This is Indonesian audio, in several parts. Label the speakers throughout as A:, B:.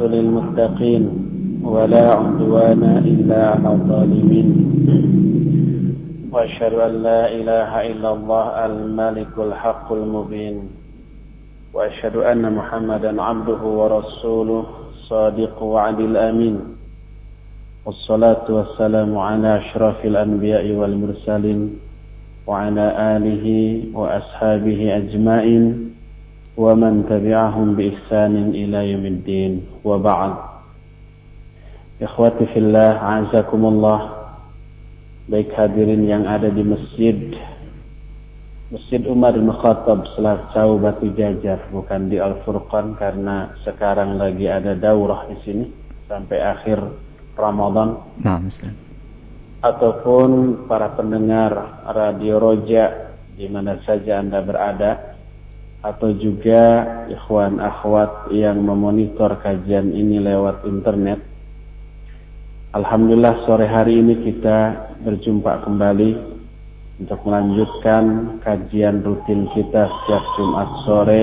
A: للمتقين ولا عدوان إلا على الظالمين. وأشهد أن لا إله إلا الله الملك الحق المبين. وأشهد أن محمدا عبده ورسوله صادق وعد الأمين. والصلاة والسلام على أشرف الأنبياء والمرسلين وعلى آله وأصحابه أجمعين. ومن تبعهم بإحسان إلى يوم الدين وبعد Ikhwati fillah, azakumullah Baik hadirin yang ada di masjid Masjid Umar bin Khattab Selacau Batu Jajar Bukan di Al-Furqan karena sekarang lagi ada daurah di sini Sampai akhir Ramadan
B: Nah, Ustaz.
A: Ataupun para pendengar Radio Roja di mana saja Anda berada atau juga ikhwan akhwat yang memonitor kajian ini lewat internet Alhamdulillah sore hari ini kita berjumpa kembali untuk melanjutkan kajian rutin kita setiap Jumat sore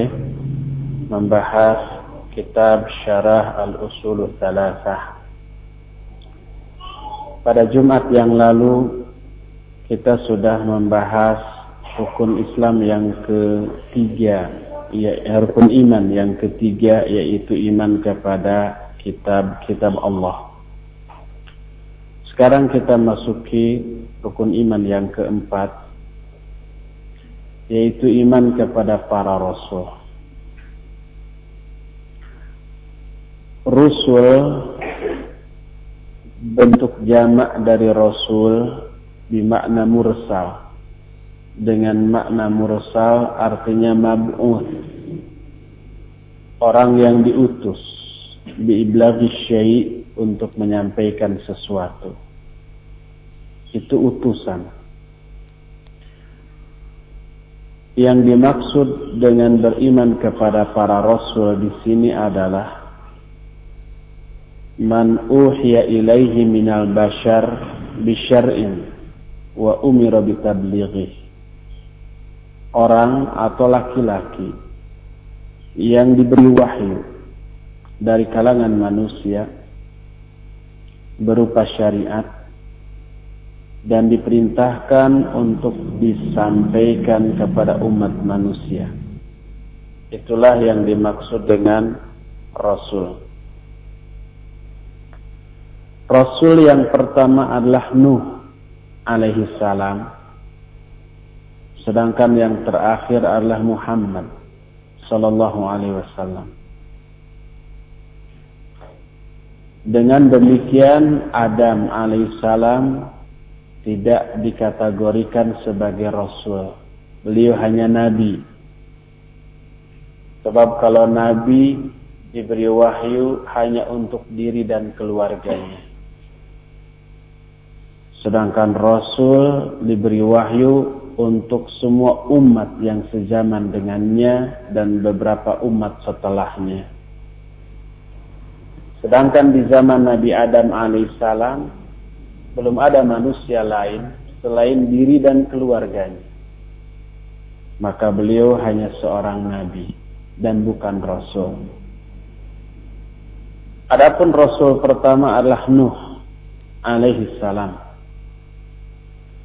A: membahas kitab Syarah Al-Usul Salasah. Pada Jumat yang lalu kita sudah membahas rukun Islam yang ketiga, ya rukun iman yang ketiga yaitu iman kepada kitab-kitab Allah. Sekarang kita masuki rukun iman yang keempat, yaitu iman kepada para rasul. Rasul bentuk jamak dari rasul bermakna mursal. Dengan makna mursal artinya mab'uth. Orang yang diutus biiblaghi syai' untuk menyampaikan sesuatu itu utusan. Yang dimaksud dengan beriman kepada para rasul di sini adalah man uhiya ilaihi minal bashar bisyar'in wa umira bitablighi. Orang atau laki-laki yang diberi wahyu dari kalangan manusia berupa syariat dan diperintahkan untuk disampaikan kepada umat manusia. Itulah yang dimaksud dengan Rasul. Rasul yang pertama adalah Nuh alaihi salam. Sedangkan yang terakhir adalah Muhammad sallallahu alaihi wasallam. Dengan demikian Adam alaihissalam tidak dikategorikan sebagai rasul. Beliau hanya nabi. Sebab kalau nabi diberi wahyu hanya untuk diri dan keluarganya. Sedangkan rasul diberi wahyu untuk semua umat yang sejaman dengannya dan beberapa umat setelahnya. Sedangkan di zaman Nabi Adam alaihissalam belum ada manusia lain selain diri dan keluarganya. Maka beliau hanya seorang nabi dan bukan rasul. Adapun rasul pertama adalah Nuh alaihi salam.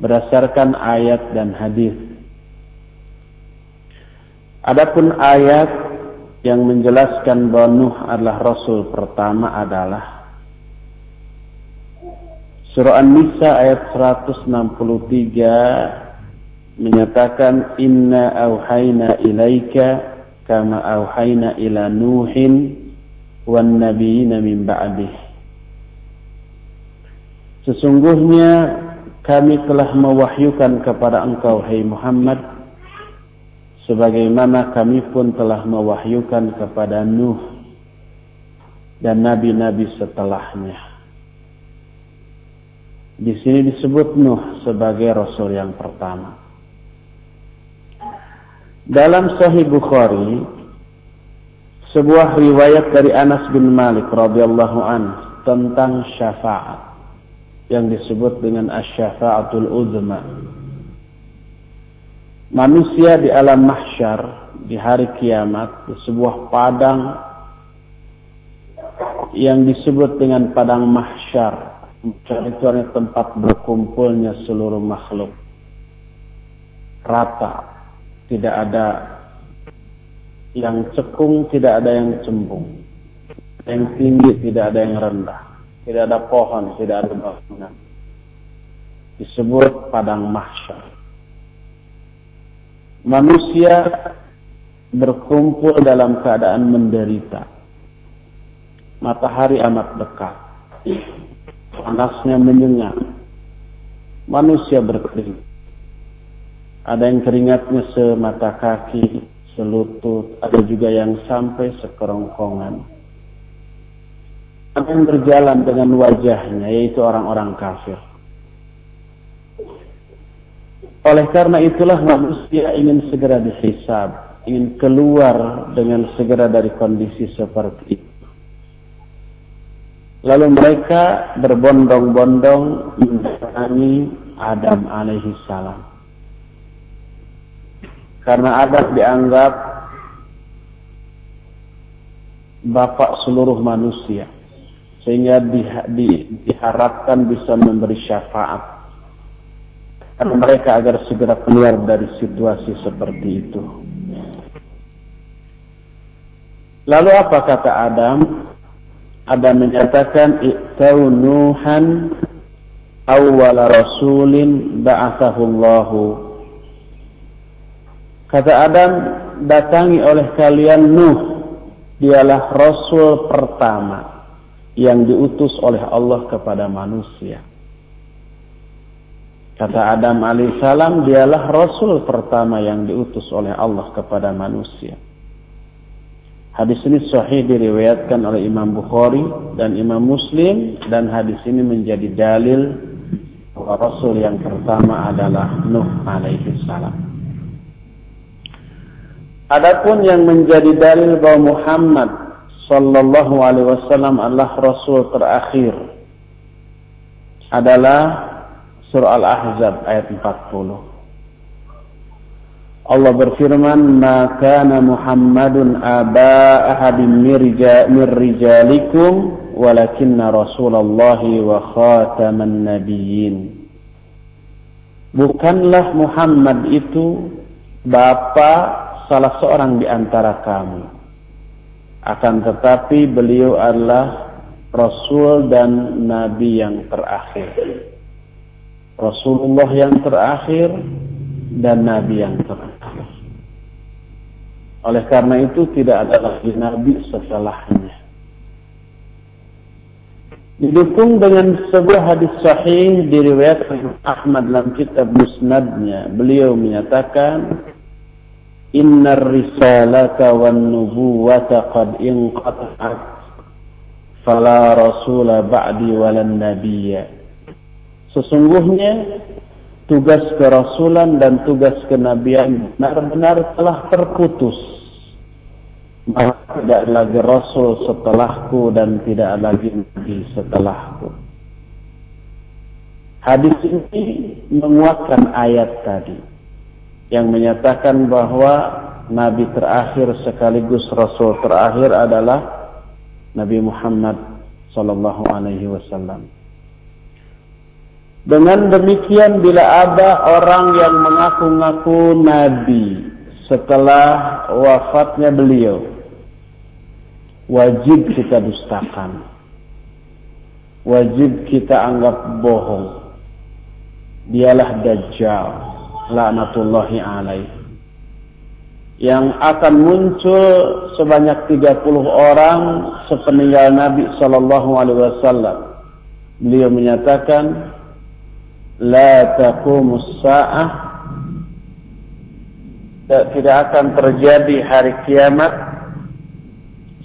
A: Berdasarkan ayat dan hadis. Adapun ayat yang menjelaskan bahwa Nuh adalah rasul pertama adalah Surah An-Nisa ayat 163 menyatakan inna auhayna ilaika kama auhayna ila nuhin wan nabiyina min ba'dih Sesungguhnya kami telah mewahyukan kepada engkau hai Muhammad sebagaimana kami pun telah mewahyukan kepada Nuh dan nabi-nabi setelahnya di sini disebut Nuh sebagai rasul yang pertama. Dalam Sahih Bukhari, sebuah riwayat dari Anas bin Malik radhiyallahu an tentang syafaat yang disebut dengan asy-syafaatul uzma. Manusia di alam mahsyar di hari kiamat di sebuah padang yang disebut dengan padang mahsyar. Mahsyar itu adalah tempat berkumpulnya seluruh makhluk. Rata. Tidak ada yang cekung, tidak ada yang cembung. Yang tinggi, tidak ada yang rendah. Tidak ada pohon, tidak ada bangunan. Disebut padang mahsyar. Manusia berkumpul dalam keadaan menderita. Matahari amat dekat. Panasnya menyengat. Manusia berkeringat. Ada yang keringatnya semata kaki, selutut, ada juga yang sampai sekerongkongan. Yang berjalan dengan wajahnya, yaitu orang-orang kafir. Oleh karena itulah manusia ingin segera dihisab ingin keluar dengan segera dari kondisi seperti itu. Lalu mereka berbondong-bondong mendatangi Adam alaihi salam. Karena Adam dianggap bapak seluruh manusia. Sehingga di, di, diharapkan bisa memberi syafaat. Karena mereka agar segera keluar dari situasi seperti itu. Lalu apa kata Adam? Adam menyatakan i'tau Nuhan awwal rasulin ba'athahullahu. Kata Adam, datangi oleh kalian Nuh, dialah rasul pertama yang diutus oleh Allah kepada manusia. Kata Adam alaihissalam, dialah rasul pertama yang diutus oleh Allah kepada manusia. Hadis ini sahih diriwayatkan oleh Imam Bukhari dan Imam Muslim dan hadis ini menjadi dalil bahwa Rasul yang pertama adalah Nuh alaihi salam. Adapun yang menjadi dalil bahwa Muhammad sallallahu alaihi wasallam adalah rasul terakhir adalah surah Al-Ahzab ayat 40. Allah berfirman, "Ma kana Muhammadun aba ahadin min rijalikum, walakinna Rasulullah wa khataman nabiyyin." Bukanlah Muhammad itu bapa salah seorang di antara kamu. Akan tetapi beliau adalah Rasul dan Nabi yang terakhir. Rasulullah yang terakhir dan Nabi yang terakhir. Oleh karena itu tidak ada lagi nabi setelahnya. Didukung dengan sebuah hadis sahih diriwayatkan Ahmad dalam kitab Musnadnya. Beliau menyatakan, Risalata wan nubuwata qad inqata'at fala rasula ba'di walan nabiyya. Sesungguhnya tugas kerasulan dan tugas kenabian benar-benar telah terputus maka tidak lagi rasul setelahku dan tidak lagi nabi setelahku. Hadis ini menguatkan ayat tadi yang menyatakan bahwa nabi terakhir sekaligus rasul terakhir adalah Nabi Muhammad sallallahu alaihi wasallam. Dengan demikian bila ada orang yang mengaku-ngaku nabi setelah wafatnya beliau wajib kita dustakan. Wajib kita anggap bohong. Dialah Dajjal. La'natullahi alaih. Yang akan muncul sebanyak 30 orang sepeninggal Nabi Sallallahu Alaihi Wasallam. Beliau menyatakan, La taqumus sa'ah tidak akan terjadi hari kiamat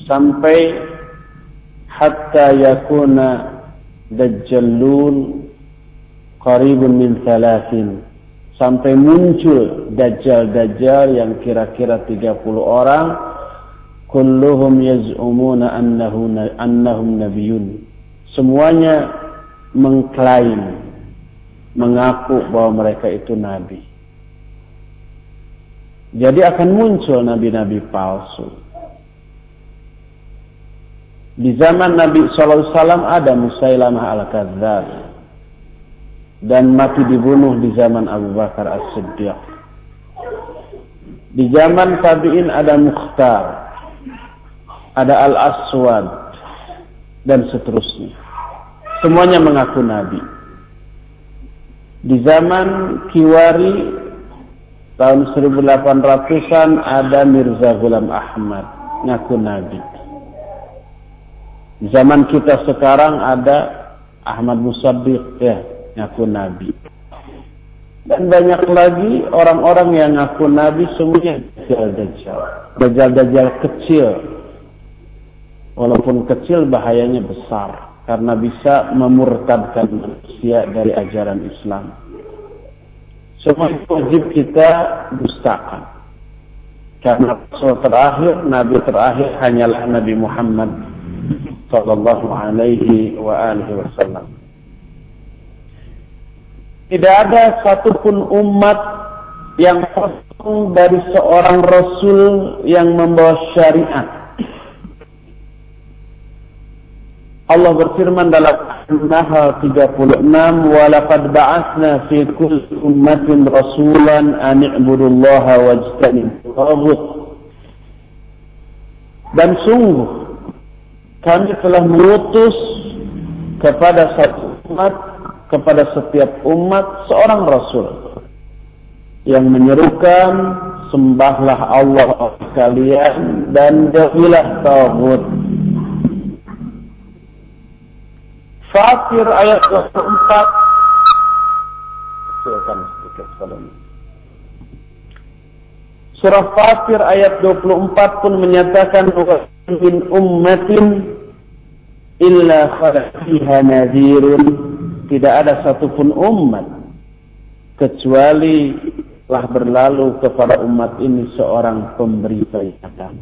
A: sampai hatta yakuna dajjalun qaribun min thalathin sampai muncul dajjal-dajjal yang kira-kira 30 orang kulluhum yaz'umuna annahu annahum nabiyyun semuanya mengklaim mengaku bahwa mereka itu nabi. Jadi akan muncul nabi-nabi palsu. Di zaman Nabi SAW ada Musailamah al-Kadzab dan mati dibunuh di zaman Abu Bakar As-Siddiq. Di zaman Tabi'in ada Mukhtar, ada Al-Aswad, dan seterusnya. Semuanya mengaku Nabi. Di zaman Kiwari tahun 1800-an ada Mirza Ghulam Ahmad ngaku Nabi. Di zaman kita sekarang ada Ahmad Musaddiq ya ngaku Nabi. Dan banyak lagi orang-orang yang ngaku Nabi semuanya dajjal-dajjal. Dajjal-dajjal kecil. Walaupun kecil bahayanya besar. Karena bisa memurtadkan manusia dari ajaran Islam. Semua wajib kita dustakan. Karena Rasul terakhir, Nabi terakhir hanyalah Nabi Muhammad sallallahu alaihi wa alihi wasallam. Tidak ada satupun umat yang kosong dari seorang Rasul yang membawa syariat. Allah berfirman dalam An-Nahl 36, "Walaqad ba'atsna fi kulli ummatin rasulan an i'budullaha wajtanibut." Dan sungguh kami telah mengutus kepada satu umat kepada setiap umat seorang rasul yang menyerukan sembahlah Allah kalian dan jauhilah tauhid. Fatir ayat 24 Silakan Surah Fatir ayat 24 pun menyatakan min ummatin illa khala fiha nadhirun tidak ada satupun umat kecuali telah berlalu kepada umat ini seorang pemberi peringatan.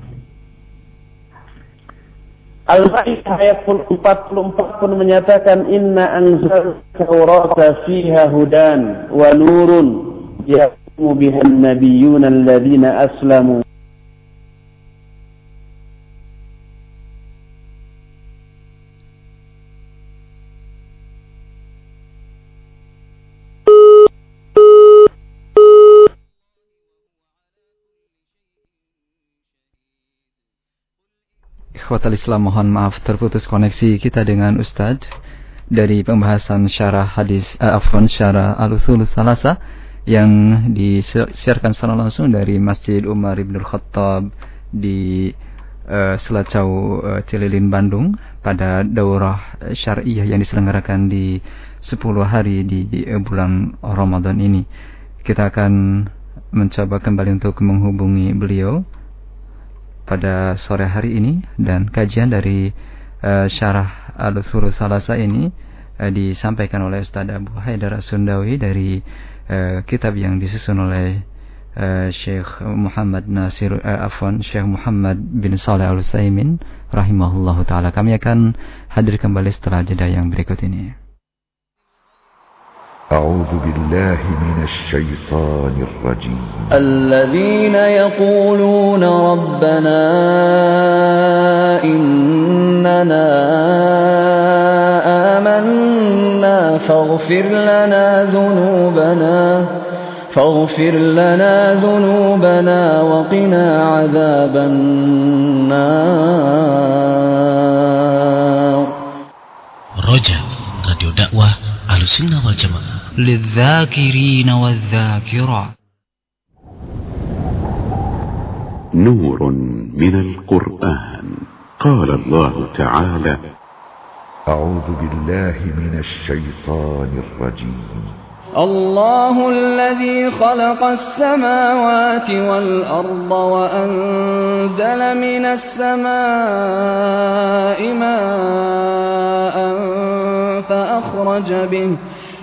A: Al-Maidah ayat 44 pun menyatakan inna anzal Taurata fiha hudan wa nurun yahkumu biha an-nabiyyuna alladhina aslamu
B: Ikhwatal Islam mohon maaf terputus koneksi kita dengan Ustadz dari pembahasan syarah hadis uh, afwan syarah al-usul salasa yang disiarkan secara langsung dari Masjid Umar Ibn Khattab di uh, Selacau uh, Cililin Bandung pada daurah syariah yang diselenggarakan di 10 hari di uh, bulan Ramadan ini. Kita akan mencoba kembali untuk menghubungi beliau pada sore hari ini dan kajian dari uh, syarah Al-Thuru Salasa ini uh, disampaikan oleh Ustaz Abu Haidar Sundawi dari uh, kitab yang disusun oleh uh, Syekh Muhammad Nasir uh, Afwan Syekh Muhammad bin Saleh Al-Utsaimin rahimahullahu taala. Kami akan hadir kembali setelah jeda yang berikut ini.
C: أعوذ بالله من الشيطان الرجيم.
D: الذين يقولون ربنا إننا آمنا فاغفر لنا ذنوبنا فاغفر لنا ذنوبنا وقنا عذاب النار.
E: رجاء راديو دعوة على السنة والجماعة
F: للذاكرين والذاكرات.
C: نور من القرآن. قال الله تعالى أعوذ بالله من الشيطان الرجيم.
D: الله الذي خلق السماوات والأرض وأنزل من السماء ماء فأخرج به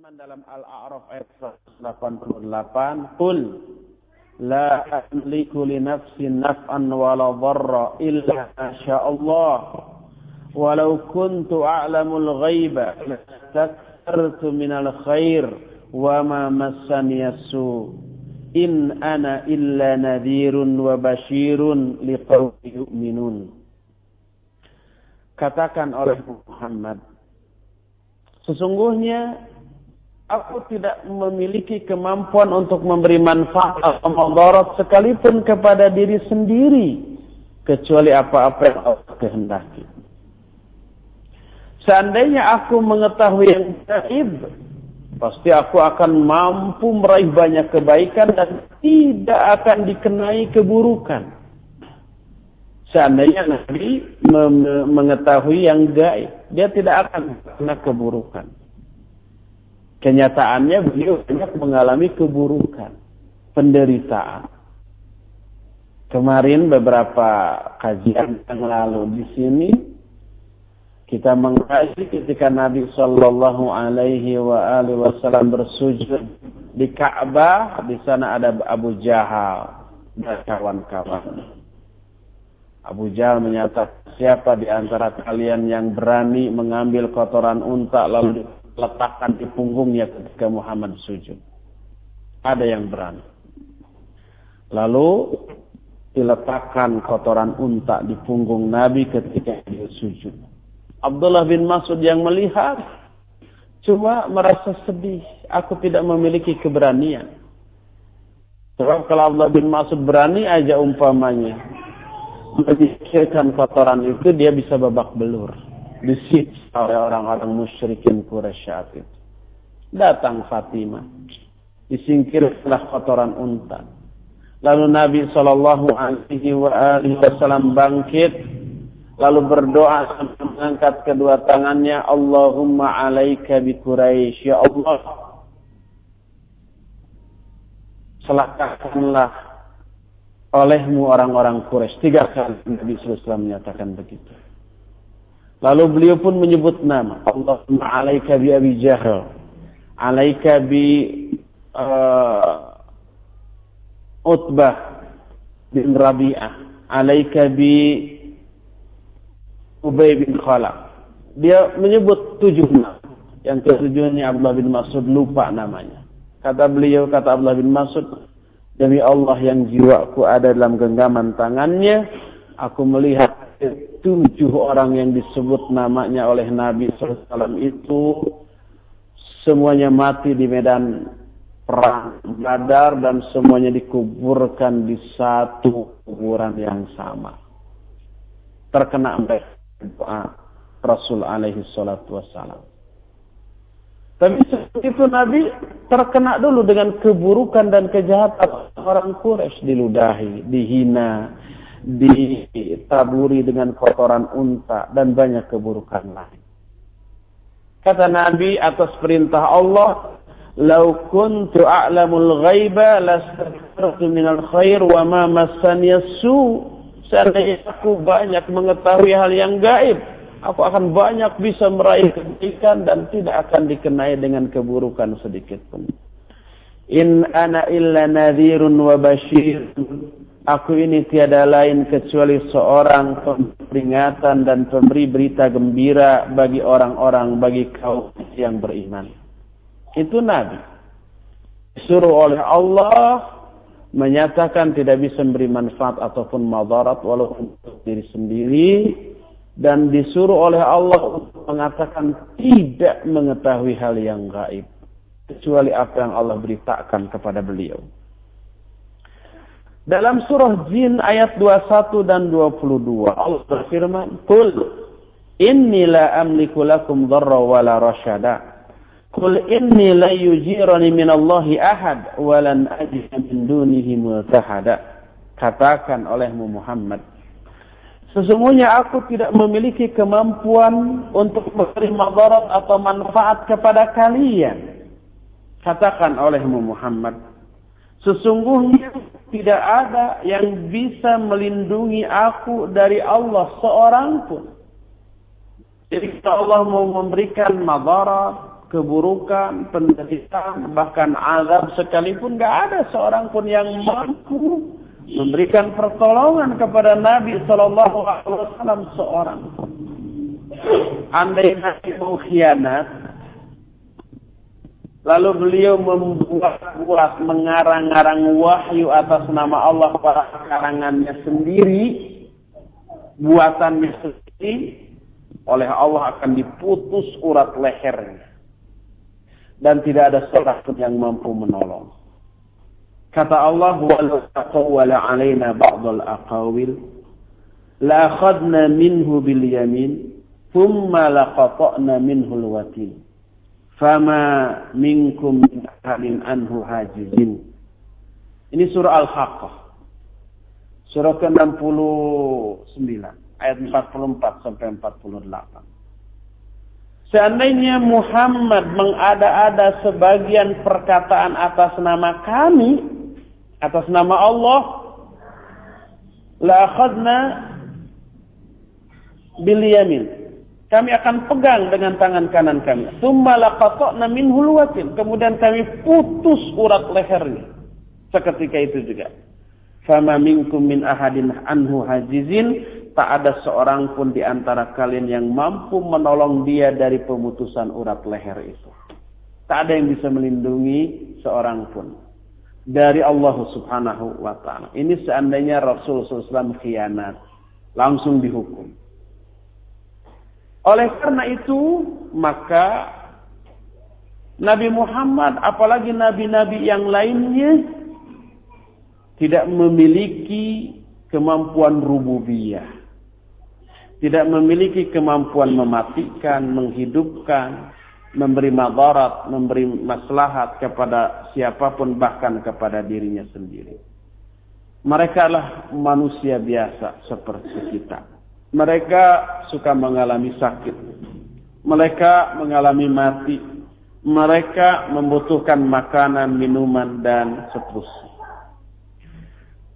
A: Firman dalam Al-A'raf ayat 188, "Qul la amliku li nafsi naf'an wala dharra illa ma Allah. Walau kuntu a'lamul ghaiba lastakthartu minal khair wa ma massani su In ana illa nadhirun wa bashirun liqaumin yu'minun." Katakan oleh Muhammad, sesungguhnya aku tidak memiliki kemampuan untuk memberi manfaat atau mudarat sekalipun kepada diri sendiri kecuali apa-apa yang Allah kehendaki. Seandainya aku mengetahui yang gaib, pasti aku akan mampu meraih banyak kebaikan dan tidak akan dikenai keburukan. Seandainya Nabi mengetahui yang gaib, dia tidak akan kena keburukan. Kenyataannya beliau banyak mengalami keburukan, penderitaan. Kemarin beberapa kajian yang lalu di sini kita mengkaji ketika Nabi Shallallahu Alaihi Wasallam bersujud di Ka'bah, di sana ada Abu Jahal dan kawan-kawan. Abu Jahal menyatakan siapa di antara kalian yang berani mengambil kotoran unta lalu letakkan di punggungnya ketika Muhammad sujud. Ada yang berani. Lalu diletakkan kotoran unta di punggung Nabi ketika dia sujud. Abdullah bin Mas'ud yang melihat cuma merasa sedih. Aku tidak memiliki keberanian. Sebab kalau Abdullah bin Mas'ud berani aja umpamanya menyisirkan kotoran itu dia bisa babak belur disiksa oleh orang-orang musyrikin Quraisy saat itu. Datang Fatimah, disingkirlah kotoran unta. Lalu Nabi Shallallahu Alaihi Wasallam bangkit, lalu berdoa mengangkat kedua tangannya, Allahumma alaika bi Quraisy, ya Allah, celakakanlah olehmu orang-orang Quraisy. Tiga kali Nabi SAW menyatakan begitu. Lalu beliau pun menyebut nama. Allahumma alaika bi Abi Jahal. Alaika bi uh, Utbah bin Rabi'ah. Alaika bi Ubay bin Khalaf. Dia menyebut tujuh nama. Yang ketujuhnya Abdullah bin Mas'ud lupa namanya. Kata beliau, kata Abdullah bin Mas'ud, Demi Allah yang jiwaku ada dalam genggaman tangannya, aku melihat tujuh orang yang disebut namanya oleh Nabi SAW itu semuanya mati di medan perang Badar dan semuanya dikuburkan di satu kuburan yang sama. Terkena doa Rasul alaihi salatu wassalam. Tapi itu Nabi terkena dulu dengan keburukan dan kejahatan orang Quraisy diludahi, dihina, ditaburi dengan kotoran unta dan banyak keburukan lain. Kata Nabi atas perintah Allah, "Lau kuntu a'lamul ghaiba lastaghfartu minal khair wa ma massani su." Seandainya aku banyak mengetahui hal yang gaib, aku akan banyak bisa meraih kebaikan dan tidak akan dikenai dengan keburukan sedikit pun. In ana illa nadhirun wa bashir. Aku ini tiada lain kecuali seorang peringatan dan pemberi berita gembira bagi orang-orang, bagi kaum yang beriman. Itu Nabi. Disuruh oleh Allah menyatakan tidak bisa memberi manfaat ataupun madarat walaupun untuk diri sendiri dan disuruh oleh Allah untuk mengatakan tidak mengetahui hal yang gaib kecuali apa yang Allah beritakan kepada beliau. Dalam surah Jin ayat 21 dan 22 Allah berfirman, "Qul inni la amliku lakum dharra wa la rasyada." Qul inni la yujirani min Allahi ahad wa lan ajida min dunihi multahada. Katakan olehmu Muhammad, Sesungguhnya aku tidak memiliki kemampuan untuk memberi madarat atau manfaat kepada kalian. Katakan olehmu Muhammad, sesungguhnya tidak ada yang bisa melindungi aku dari Allah seorang pun. Jadi kalau Allah mau memberikan madarat, keburukan, penderitaan, bahkan azab sekalipun, gak ada seorang pun yang mampu memberikan pertolongan kepada Nabi Shallallahu Alaihi Wasallam seorang. Andai Nabi mau khianat, lalu beliau membuat-buat mengarang-arang wahyu atas nama Allah pada karangannya sendiri, buatannya sendiri, oleh Allah akan diputus urat lehernya. Dan tidak ada seorang pun yang mampu menolong. Kata Allah, "Walau taqawwala la akhadna minhu bil yamin, thumma minhu. Fama minkum min ahadin anhu hajizin." Ini surah Al-Haqqah. Surah ke-69 ayat 44 sampai 48. Seandainya Muhammad mengada-ada sebagian perkataan atas nama kami, atas nama Allah la bil yamin kami akan pegang dengan tangan kanan kami. Summa laqata'na minhu watin kemudian kami putus urat lehernya. Seketika itu juga. Fama minkum min ahadin anhu hajizin. Tak ada seorang pun di antara kalian yang mampu menolong dia dari pemutusan urat leher itu. Tak ada yang bisa melindungi seorang pun. Dari Allah Subhanahu wa taala. Ini seandainya Rasulullah SAW khianat, langsung dihukum. Oleh karena itu, maka Nabi Muhammad apalagi nabi-nabi yang lainnya tidak memiliki kemampuan rububiyah. Tidak memiliki kemampuan mematikan, menghidupkan, memberi madarat, memberi maslahat kepada siapa pun bahkan kepada dirinya sendiri. Mereka adalah manusia biasa seperti kita. Mereka suka mengalami sakit. Mereka mengalami mati. Mereka membutuhkan makanan, minuman, dan seterusnya.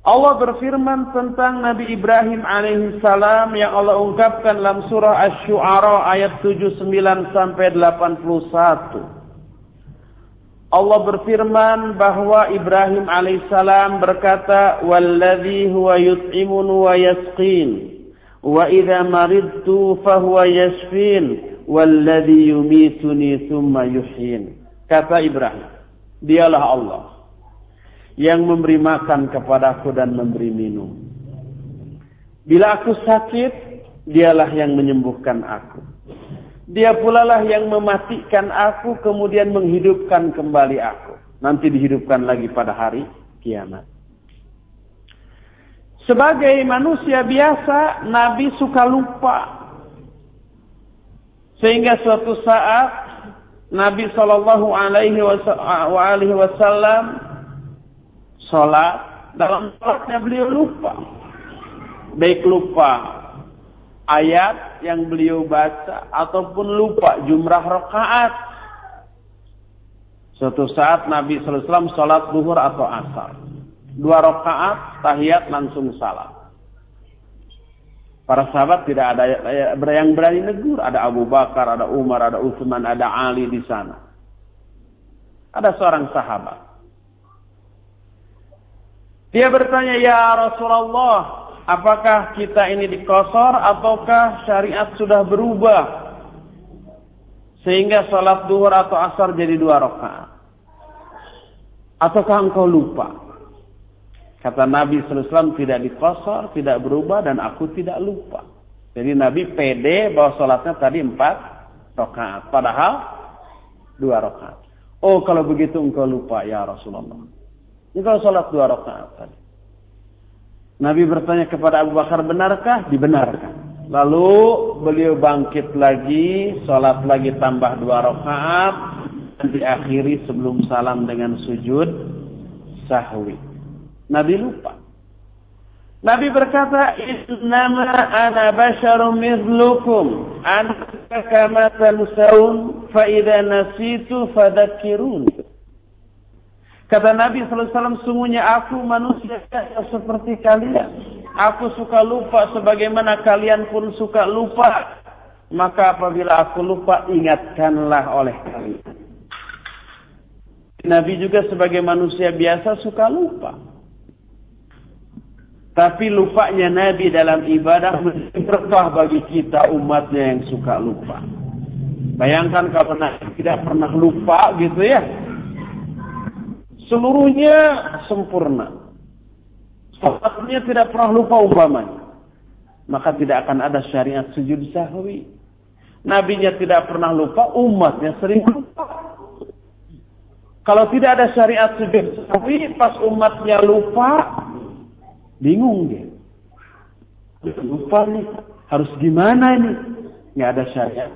A: Allah berfirman tentang Nabi Ibrahim alaihissalam yang Allah ungkapkan dalam surah Asy-Syu'ara ayat 79 sampai 81. Allah berfirman bahwa Ibrahim alaihissalam berkata, "Walladzi huwa yut'imun wa yasqin, idza maridtu fahuwa yashfin, walladzi yumituni tsumma yuhyin." Kata Ibrahim, dialah Allah yang memberi makan kepadaku dan memberi minum. Bila aku sakit, dialah yang menyembuhkan aku. Dia pula lah yang mematikan aku kemudian menghidupkan kembali aku. Nanti dihidupkan lagi pada hari kiamat. Sebagai manusia biasa, Nabi suka lupa. Sehingga suatu saat Nabi Shallallahu Alaihi Wasallam sholat, dalam sholatnya beliau lupa. Baik lupa ayat yang beliau baca ataupun lupa jumlah rakaat. Suatu saat Nabi SAW sholat duhur atau asar. Dua rakaat, tahiyat langsung salat. Para sahabat tidak ada yang berani negur. Ada Abu Bakar, ada Umar, ada Utsman, ada Ali di sana. Ada seorang sahabat. Dia bertanya, "Ya Rasulullah, apakah kita ini dikosor ataukah syariat sudah berubah sehingga salat duhur atau asar jadi dua rakaat? Ataukah engkau lupa?" Kata Nabi SAW tidak dikosor, tidak berubah dan aku tidak lupa. Jadi Nabi pede bahwa sholatnya tadi empat rakaat. Padahal dua rakaat. Oh kalau begitu engkau lupa ya Rasulullah. Engkau sholat dua rakaat tadi. Nabi bertanya kepada Abu Bakar, benarkah? Dibenarkan. Lalu beliau bangkit lagi, sholat lagi tambah dua rakaat, dan diakhiri sebelum salam dengan sujud sahwi. Nabi lupa. Nabi berkata, Innama ana basyarum mithlukum. Ana kama tansawun, fa'idha nasitu fadakirun. Kata Nabi SAW, sungguhnya aku manusia seperti kalian. Aku suka lupa sebagaimana kalian pun suka lupa. Maka apabila aku lupa, ingatkanlah oleh kalian. Nabi juga sebagai manusia biasa suka lupa. Tapi lupanya Nabi dalam ibadah berkah bagi kita umatnya yang suka lupa. Bayangkan kalau Nabi tidak pernah lupa gitu ya seluruhnya sempurna. Sholatnya tidak pernah lupa umpamanya. Maka tidak akan ada syariat sujud sahwi. Nabinya tidak pernah lupa, umatnya sering lupa. Kalau tidak ada syariat sujud sahwi, pas umatnya lupa, bingung dia. Lupa nih, harus gimana ini? Nggak ada syariat.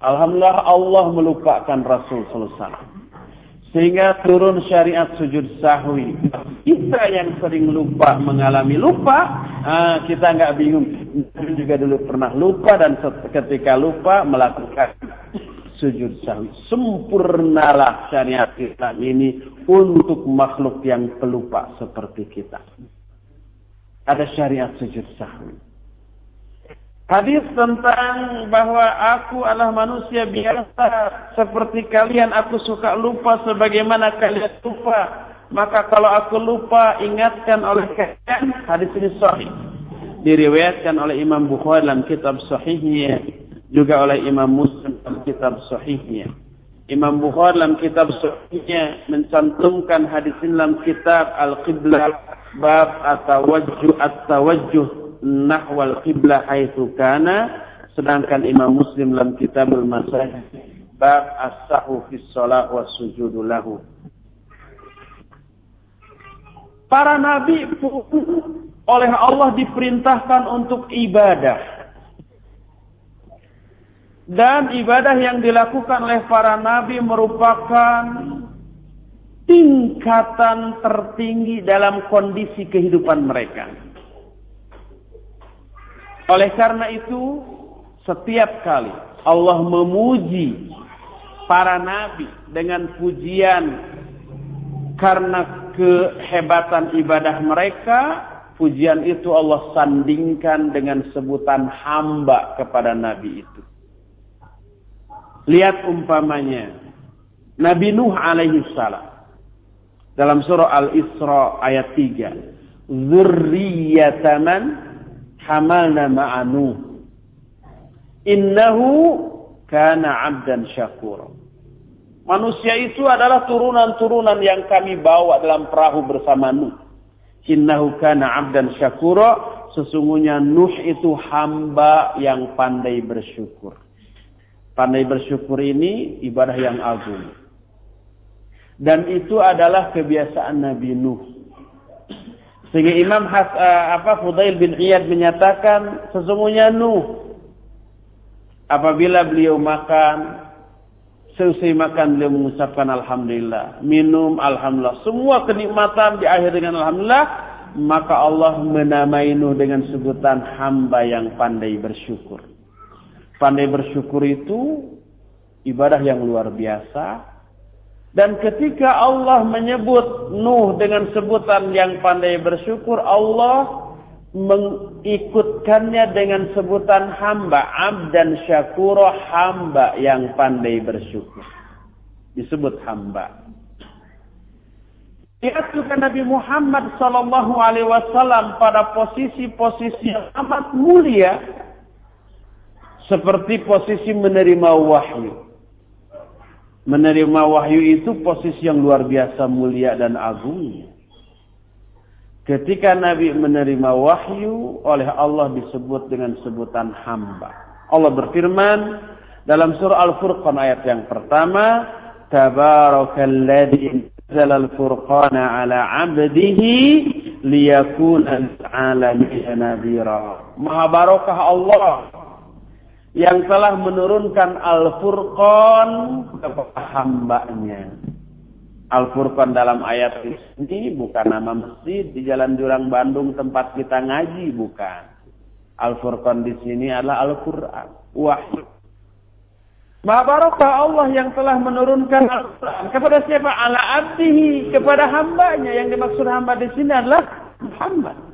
A: Alhamdulillah Allah melupakan Rasul Sallallahu. Sehingga turun syariat sujud sahwi. Kita yang sering lupa mengalami lupa, ah, kita nggak bingung. Kita juga dulu pernah lupa dan ketika lupa melakukan sujud sahwi. Sempurnalah syariat kita ini untuk makhluk yang pelupa seperti kita. Ada syariat sujud sahwi. Hadis tentang bahwa aku adalah manusia biasa seperti kalian. Aku suka lupa sebagaimana kalian lupa. Maka kalau aku lupa ingatkan oleh kalian. Hadis ini sahih. Diriwayatkan oleh Imam Bukhari dalam kitab sahihnya. Juga oleh Imam Muslim dalam kitab sahihnya. Imam Bukhari dalam kitab sahihnya mencantumkan hadis ini dalam kitab Al-Qiblah bab at-tawajjuh at-tawajjuh nahwal qiblah haitsu kana sedangkan Imam Muslim dalam Kitabul Masajid bab as-sahu fi shalah was sujudu lahu Para nabi oleh Allah diperintahkan untuk ibadah. Dan ibadah yang dilakukan oleh para nabi merupakan tingkatan tertinggi dalam kondisi kehidupan mereka. Oleh karena itu, setiap kali Allah memuji para nabi dengan pujian karena kehebatan ibadah mereka, pujian itu Allah sandingkan dengan sebutan hamba kepada nabi itu. Lihat umpamanya Nabi Nuh alaihi salam dalam surah Al-Isra ayat 3. Zurriyataman hamalna ma'anu innahu kana 'abdan syakura. Manusia itu adalah turunan-turunan yang kami bawa dalam perahu bersama Nuh. Innahu kana 'abdan syakura. Sesungguhnya Nuh itu hamba yang pandai bersyukur. Pandai bersyukur ini ibadah yang agung dan itu adalah kebiasaan Nabi Nuh sehingga Imam Has, uh, apa Fudail bin Iyad menyatakan sesungguhnya Nuh apabila beliau makan selesai makan beliau mengucapkan alhamdulillah, minum alhamdulillah, semua kenikmatan diakhiri dengan alhamdulillah, maka Allah menamai Nuh dengan sebutan hamba yang pandai bersyukur. Pandai bersyukur itu ibadah yang luar biasa dan ketika Allah menyebut Nuh dengan sebutan yang pandai bersyukur, Allah mengikutkannya dengan sebutan hamba, abdan syakuro, hamba yang pandai bersyukur. Disebut hamba. Lihat juga Nabi Muhammad Sallallahu Alaihi Wasallam pada posisi-posisi yang amat mulia, seperti posisi menerima wahyu menerima wahyu itu posisi yang luar biasa mulia dan agung. Ketika Nabi menerima wahyu oleh Allah disebut dengan sebutan hamba. Allah berfirman dalam surah Al-Furqan ayat yang pertama, Tabarakalladzi anzala al-furqana ala 'abdihi liyakuna nadhira. Maha barokah Allah yang telah menurunkan Al-Furqan kepada hambanya. Al-Furqan dalam ayat ini bukan nama masjid di Jalan Jurang Bandung tempat kita ngaji, bukan. Al-Furqan di sini adalah Al-Quran, wahyu. Maha barokah Allah yang telah menurunkan Al-Quran kepada siapa? Ala abdihi, kepada hambanya. Yang dimaksud hamba di sini adalah Muhammad.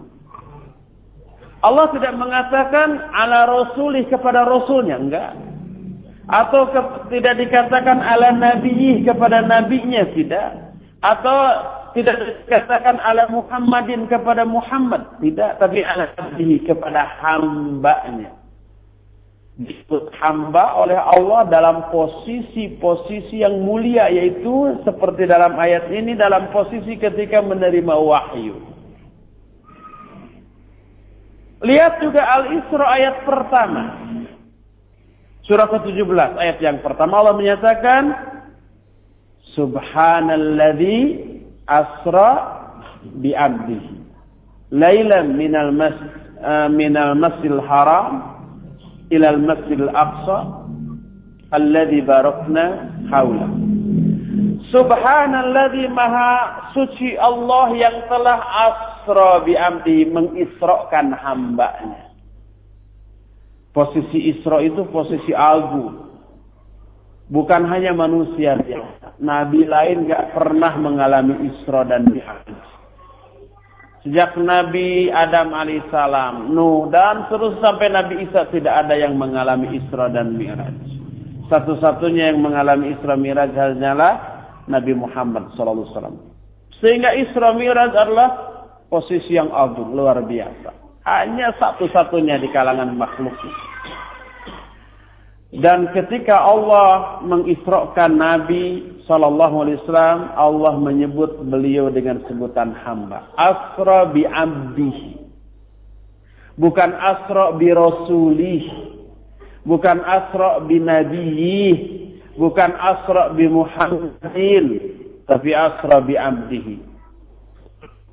A: Allah tidak mengatakan ala rasulih kepada rasulnya, enggak. Atau ke, tidak dikatakan ala nabiih kepada nabinya, tidak. Atau tidak dikatakan ala Muhammadin kepada Muhammad, tidak. Tapi ala nabiih kepada hambanya. Disebut hamba oleh Allah dalam posisi-posisi yang mulia, yaitu seperti dalam ayat ini, dalam posisi ketika menerima wahyu. Lihat juga Al-Isra ayat pertama. Surah ke-17 ayat yang pertama Allah menyatakan Subhanalladzi asra bi 'abdihi lailan minal mas uh, minal masjidil haram ila al masjidil aqsa alladzi barakna haula Subhanalladzi maha suci Allah yang telah as asra bi amdi mengisrokan hambanya. Posisi isra itu posisi agung. Bukan hanya manusia biasa. Nabi lain gak pernah mengalami isra dan mi'raj. Sejak Nabi Adam alaihissalam, Nuh dan terus sampai Nabi Isa tidak ada yang mengalami Isra dan Mi'raj. Satu-satunya yang mengalami Isra Mi'raj hanyalah Nabi Muhammad SAW. Sehingga Isra Mi'raj adalah posisi yang agung, luar biasa. Hanya satu-satunya di kalangan makhluk. Dan ketika Allah mengisrokan Nabi Sallallahu Alaihi Wasallam, Allah menyebut beliau dengan sebutan hamba. Asra bi abdihi. Bukan asra bi rasulih. Bukan asra bi nabiyih. Bukan asra bi muhammadin. Tapi asra bi abdihi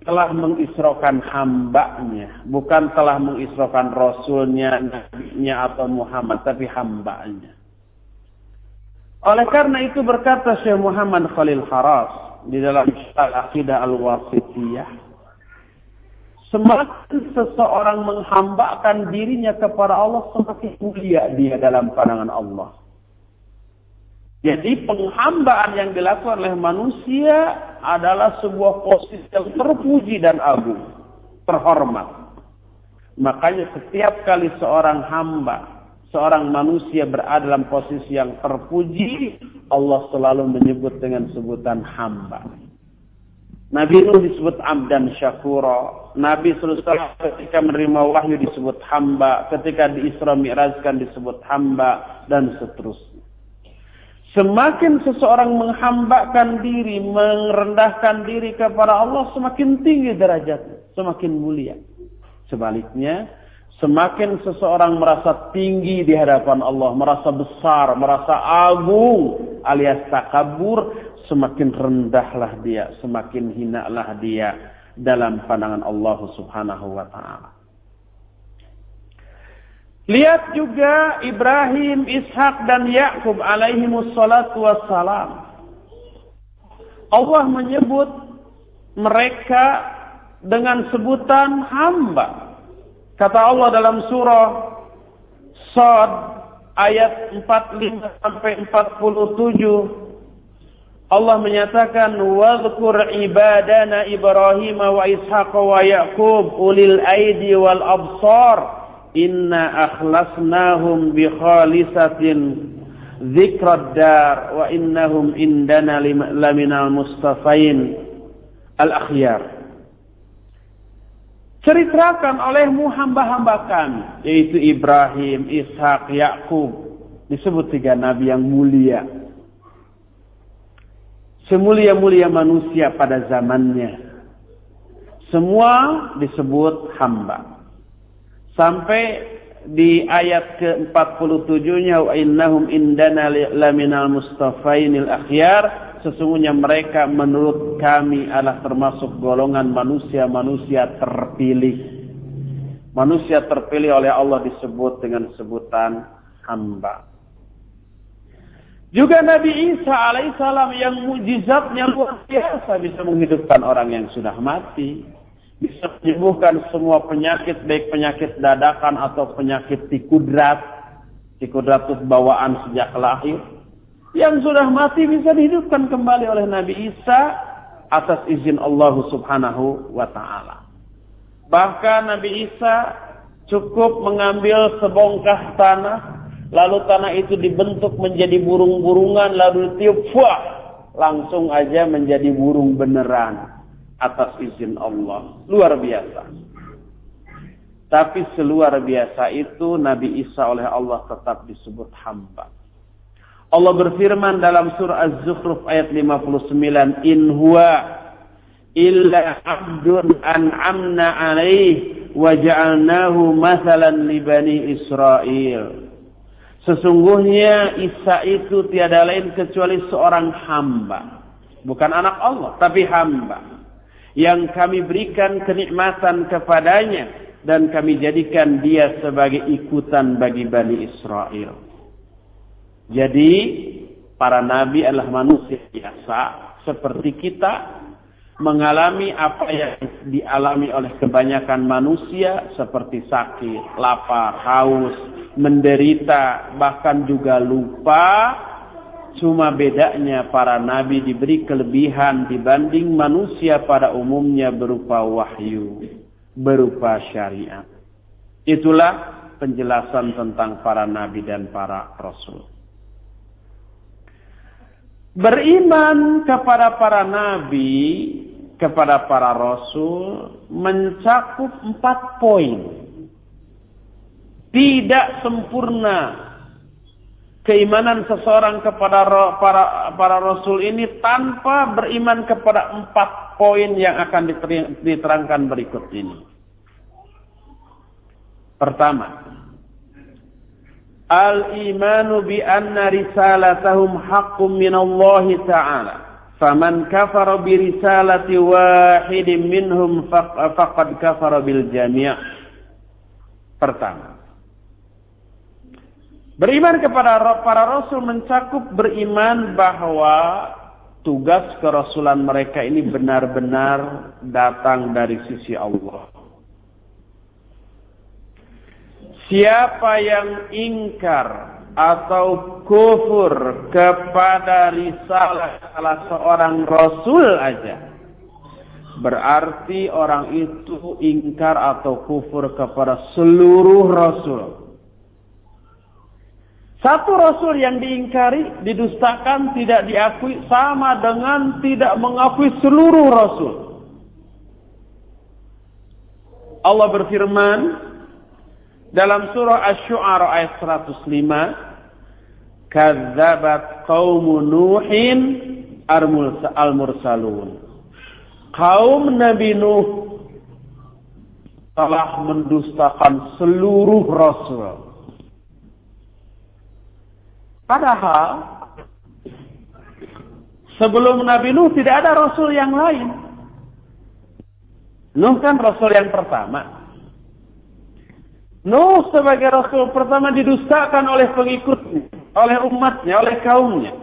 A: telah mengisrokan hambanya, bukan telah mengisrokan rasulnya, nabinya atau Muhammad, tapi hambanya. Oleh karena itu berkata Syekh Muhammad Khalil Haras di dalam Al-Aqidah Al-Wasitiyah, semakin seseorang menghambakan dirinya kepada Allah, semakin mulia dia dalam pandangan Allah. Jadi penghambaan yang dilakukan oleh manusia adalah sebuah posisi yang terpuji dan agung, terhormat. Makanya setiap kali seorang hamba, seorang manusia berada dalam posisi yang terpuji, Allah selalu menyebut dengan sebutan hamba. Nabi Nuh disebut abdan syakura. Nabi SAW ketika menerima wahyu disebut hamba. Ketika di Isra Mi'rajkan disebut hamba. Dan seterusnya. Semakin seseorang menghambakan diri, merendahkan diri kepada Allah, semakin tinggi derajat, semakin mulia. Sebaliknya, semakin seseorang merasa tinggi di hadapan Allah, merasa besar, merasa agung, alias takabur, semakin rendahlah dia, semakin hinalah dia dalam pandangan Allah Subhanahu wa taala. Lihat juga Ibrahim, Ishak dan Yakub alaihi wassalatu wassalam. Allah menyebut mereka dengan sebutan hamba. Kata Allah dalam surah Sad ayat 45 sampai 47 Allah menyatakan wadhkur ibadana Ibrahim wa Ishaq wa Yaqub ulil aidi wal absar inna akhlasnahum bi khalisatin dzikrad dar wa innahum indana laminal mustafain al akhyar ceritakan olehmu hamba-hamba kami yaitu Ibrahim, Ishak, Yakub. Disebut tiga nabi yang mulia. Semulia-mulia manusia pada zamannya. Semua disebut hamba. Sampai di ayat ke-47-nya wa innahum indana laminal mustafainil akhyar sesungguhnya mereka menurut kami adalah termasuk golongan manusia-manusia terpilih. Manusia terpilih oleh Allah disebut dengan sebutan hamba. Juga Nabi Isa alaihissalam yang mujizatnya luar biasa bisa menghidupkan orang yang sudah mati. Bisa menyembuhkan semua penyakit, baik penyakit dadakan atau penyakit tikudrat. Tikudrat itu bawaan sejak lahir. Yang sudah mati bisa dihidupkan kembali oleh Nabi Isa atas izin Allah subhanahu wa ta'ala. Bahkan Nabi Isa cukup mengambil sebongkah tanah lalu tanah itu dibentuk menjadi burung-burungan, lalu tiup fuah, langsung aja menjadi burung beneran atas izin Allah. Luar biasa. Tapi seluar biasa itu Nabi Isa oleh Allah tetap disebut hamba. Allah berfirman dalam surah Az-Zukhruf ayat 59, "In huwa illa 'abdun an'amna 'alaih wa ja'alnahu mathalan li bani Israel." Sesungguhnya Isa itu tiada lain kecuali seorang hamba. Bukan anak Allah, tapi hamba. Yang kami berikan kenikmatan kepadanya. Dan kami jadikan dia sebagai ikutan bagi Bani Israel. Jadi, para nabi adalah manusia biasa. Seperti kita, mengalami apa yang dialami oleh kebanyakan manusia. Seperti sakit, lapar, haus, menderita, bahkan juga lupa. Cuma bedanya para nabi diberi kelebihan dibanding manusia pada umumnya berupa wahyu, berupa syariat. Itulah penjelasan tentang para nabi dan para rasul. Beriman kepada para nabi, kepada para rasul mencakup empat poin tidak sempurna keimanan seseorang kepada para para rasul ini tanpa beriman kepada empat poin yang akan diterangkan berikut ini. Pertama, al-imanu bi anna risalatahum haqqum min Allah taala. Faman kafara bi risalati wahidin minhum faqad kafara bil jami'. Pertama, Beriman kepada para rasul mencakup beriman bahwa tugas kerasulan mereka ini benar-benar datang dari sisi Allah. Siapa yang ingkar atau kufur kepada risalah salah seorang rasul aja, berarti orang itu ingkar atau kufur kepada seluruh rasul. Satu rasul yang diingkari, didustakan, tidak diakui sama dengan tidak mengakui seluruh rasul. Allah berfirman dalam surah Asy-Syu'ara ayat 105, "Kadzabat qaum Nuhin al-mursalun." Kaum Nabi Nuh telah mendustakan seluruh rasul. Padahal sebelum Nabi Nuh tidak ada rasul yang lain. Nuh kan rasul yang pertama. Nuh sebagai rasul pertama didustakan oleh pengikutnya, oleh umatnya, oleh kaumnya.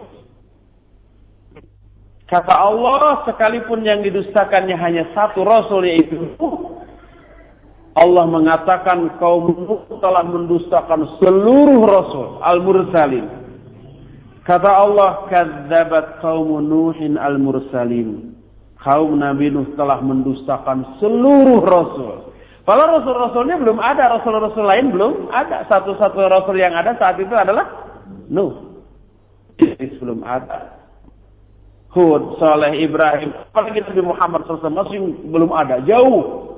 A: Kata Allah, sekalipun yang didustakannya hanya satu rasul yaitu Nuh, Allah mengatakan kaum Nuh telah mendustakan seluruh rasul al-mursalin Kata Allah, "Kadzabat kaum Nuhin al-mursalin." Kaum Nabi Nuh telah mendustakan seluruh rasul. Kalau rasul-rasulnya belum ada, rasul-rasul lain belum ada. Satu-satu rasul yang ada saat itu adalah Nuh. Jadi belum ada. Hud, Saleh, Ibrahim, apalagi Nabi Muhammad SAW masih belum ada. Jauh.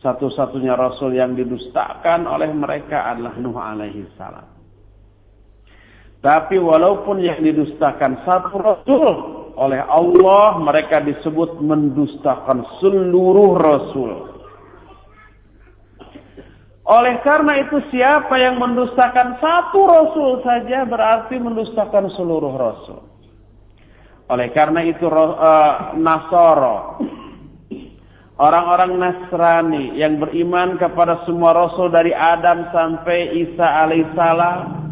A: Satu-satunya rasul yang didustakan oleh mereka adalah Nuh alaihi salam. Tapi walaupun yang didustakan satu rasul, oleh Allah mereka disebut mendustakan seluruh rasul. Oleh karena itu siapa yang mendustakan satu rasul saja berarti mendustakan seluruh rasul. Oleh karena itu uh, Nasoro orang-orang Nasrani yang beriman kepada semua rasul dari Adam sampai Isa alaihissalam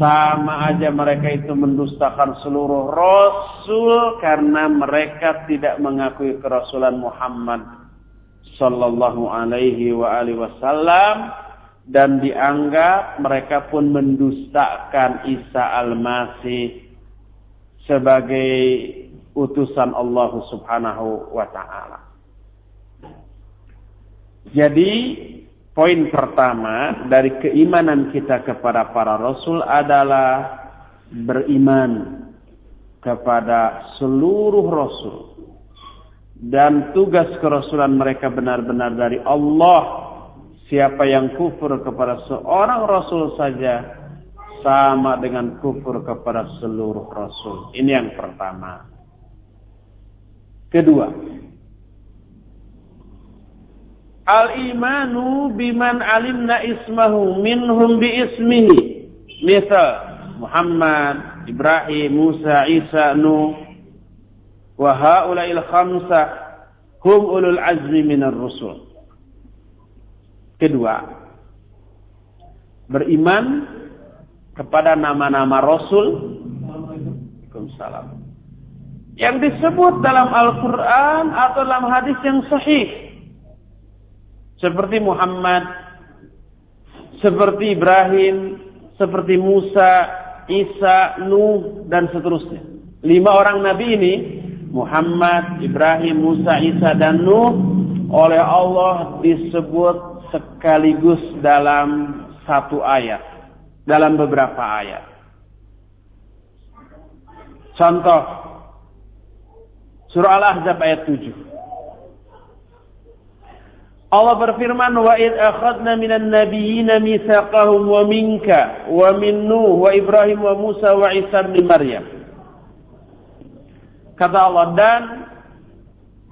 A: sama aja mereka itu mendustakan seluruh rasul karena mereka tidak mengakui kerasulan Muhammad sallallahu alaihi wa alihi wasallam dan dianggap mereka pun mendustakan Isa al-Masih sebagai utusan Allah Subhanahu wa taala. Jadi Poin pertama dari keimanan kita kepada para rasul adalah beriman kepada seluruh rasul dan tugas kerasulan mereka benar-benar dari Allah. Siapa yang kufur kepada seorang rasul saja sama dengan kufur kepada seluruh rasul. Ini yang pertama. Kedua, Al-imanu biman alimna ismahu minhum bi ismihi. Misal Muhammad, Ibrahim, Musa, Isa, Nuh. Wa haula'il khamsah hum ulul azmi minar rusul. Kedua, beriman kepada nama-nama Rasul. Waalaikumsalam. Yang disebut dalam Al-Quran atau dalam hadis yang sahih seperti Muhammad, seperti Ibrahim, seperti Musa, Isa, Nuh, dan seterusnya. Lima orang nabi ini, Muhammad, Ibrahim, Musa, Isa, dan Nuh, oleh Allah disebut sekaligus dalam satu ayat. Dalam beberapa ayat. Contoh, Surah Al-Ahzab ayat 7. Allah berfirman wa id akhadna minan nabiyyin mitsaqahum wa minka wa min Nuh wa Ibrahim wa Musa wa Isa bin Maryam. Kata Allah dan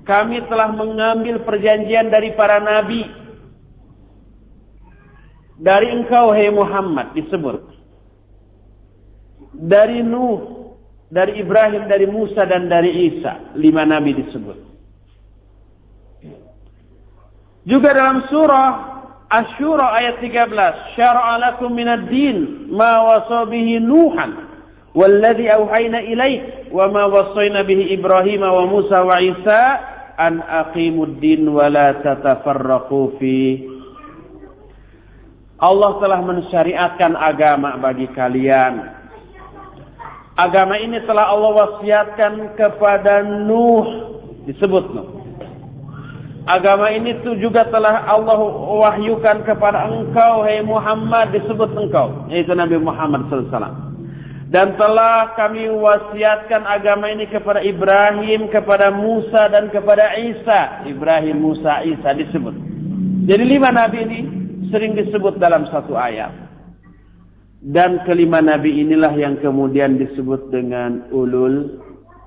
A: kami telah mengambil perjanjian dari para nabi. Dari engkau hai Muhammad disebut. Dari Nuh dari Ibrahim dari Musa dan dari Isa lima nabi disebut Juga dalam surah Asyura ayat 13, "Syara'a lakum minad din ma wasa bihi Nuhan والذي أوحينا إليك وما وصينا به إبراهيم وموسى وعيسى أن أقيموا الدين ولا تتفرقوا فيه Allah telah mensyariatkan agama bagi kalian. Agama ini telah Allah wasiatkan kepada Nuh. Disebut Nuh. Agama ini tu juga telah Allah wahyukan kepada engkau, hai Muhammad, disebut engkau, yaitu Nabi Muhammad SAW. Dan telah kami wasiatkan agama ini kepada Ibrahim, kepada Musa, dan kepada Isa. Ibrahim, Musa, Isa disebut. Jadi lima Nabi ini sering disebut dalam satu ayat. Dan kelima Nabi inilah yang kemudian disebut dengan ulul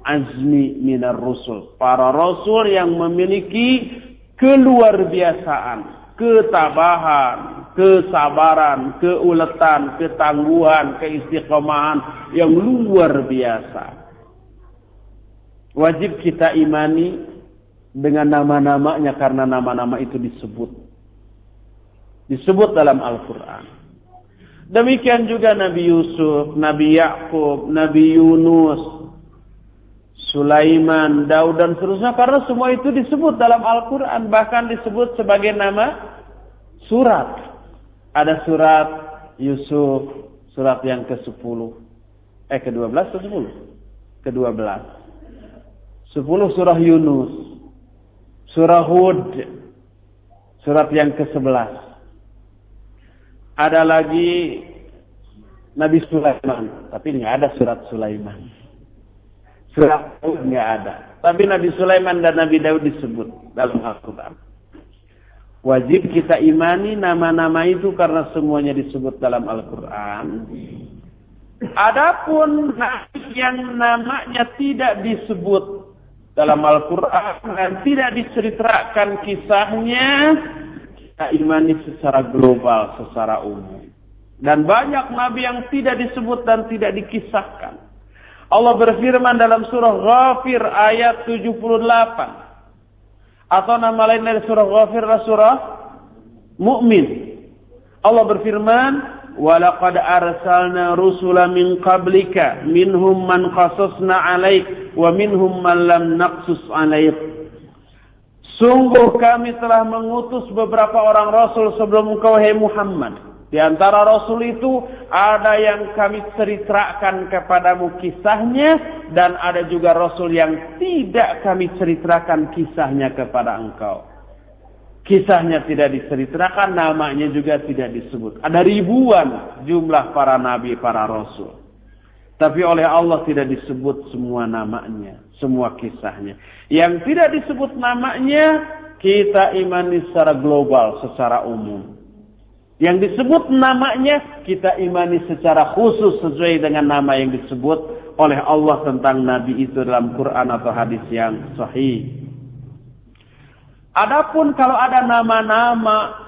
A: azmi minar rusul. Para rasul yang memiliki keluar biasaan, ketabahan, kesabaran, keuletan, ketangguhan, keistiqomahan yang luar biasa. Wajib kita imani dengan nama-namanya karena nama-nama itu disebut. Disebut dalam Al-Quran. Demikian juga Nabi Yusuf, Nabi Yakub, Nabi Yunus, Sulaiman, Daud dan seterusnya karena semua itu disebut dalam Al-Qur'an bahkan disebut sebagai nama surat. Ada surat Yusuf, surat yang ke-10. Eh ke-12 atau 10? Ke-12. 10 surah Yunus. Surah Hud. Surat yang ke-11. Ada lagi Nabi Sulaiman, tapi nggak ada surat Sulaiman. Surah nggak ada. Tapi Nabi Sulaiman dan Nabi Daud disebut dalam Al-Quran. Wajib kita imani nama-nama itu karena semuanya disebut dalam Al-Quran. Adapun yang namanya tidak disebut dalam Al-Quran dan tidak diceritakan kisahnya, kita imani secara global, secara umum. Dan banyak nabi yang tidak disebut dan tidak dikisahkan. Allah berfirman dalam surah Ghafir ayat 78. Atau nama lain dari surah Ghafir adalah surah Mukmin. Allah berfirman, "Walaqad arsalna rusula min qablika minhum man qasasna 'alaik wa minhum man lam naqsus 'alaik." Sungguh kami telah mengutus beberapa orang rasul sebelum engkau hai Muhammad di antara Rasul itu ada yang kami ceritakan kepadamu kisahnya dan ada juga Rasul yang tidak kami ceritakan kisahnya kepada engkau. Kisahnya tidak diceritakan, namanya juga tidak disebut. Ada ribuan jumlah para nabi, para rasul. Tapi oleh Allah tidak disebut semua namanya, semua kisahnya. Yang tidak disebut namanya, kita imani secara global, secara umum. Yang disebut namanya kita imani secara khusus sesuai dengan nama yang disebut oleh Allah tentang Nabi itu dalam Quran atau hadis yang sahih. Adapun kalau ada nama-nama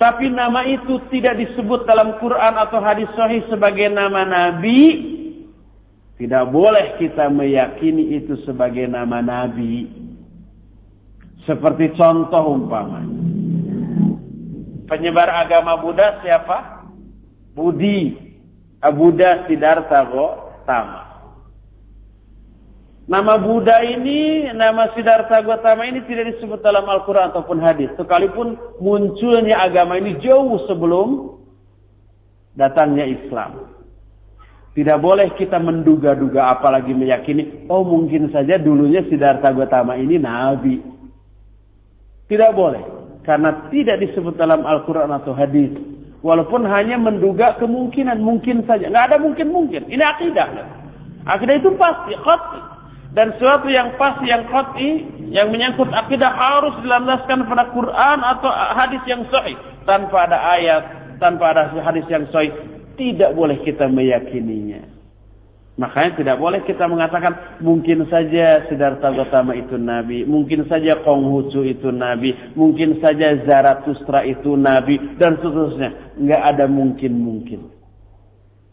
A: tapi nama itu tidak disebut dalam Quran atau hadis sahih sebagai nama Nabi, tidak boleh kita meyakini itu sebagai nama Nabi. Seperti contoh umpamanya penyebar agama Buddha siapa? Budi Buddha Siddhartha Gautama. Nama Buddha ini, nama Siddhartha Gautama ini tidak disebut dalam Al-Quran ataupun hadis. Sekalipun munculnya agama ini jauh sebelum datangnya Islam. Tidak boleh kita menduga-duga apalagi meyakini, oh mungkin saja dulunya Siddhartha Gautama ini Nabi. Tidak boleh. Karena tidak disebut dalam Al-Quran atau hadis. Walaupun hanya menduga kemungkinan, mungkin saja. Nggak ada mungkin-mungkin. Ini akidah. Akidah itu pasti, khati. Dan sesuatu yang pasti, yang khati, yang menyangkut akidah harus dilandaskan pada Quran atau hadis yang sahih. Tanpa ada ayat, tanpa ada hadis yang sahih. Tidak boleh kita meyakininya. Makanya tidak boleh kita mengatakan mungkin saja Siddhartha Gautama itu nabi, mungkin saja Konghucu itu nabi, mungkin saja Zarathustra itu nabi dan seterusnya. Enggak ada mungkin-mungkin.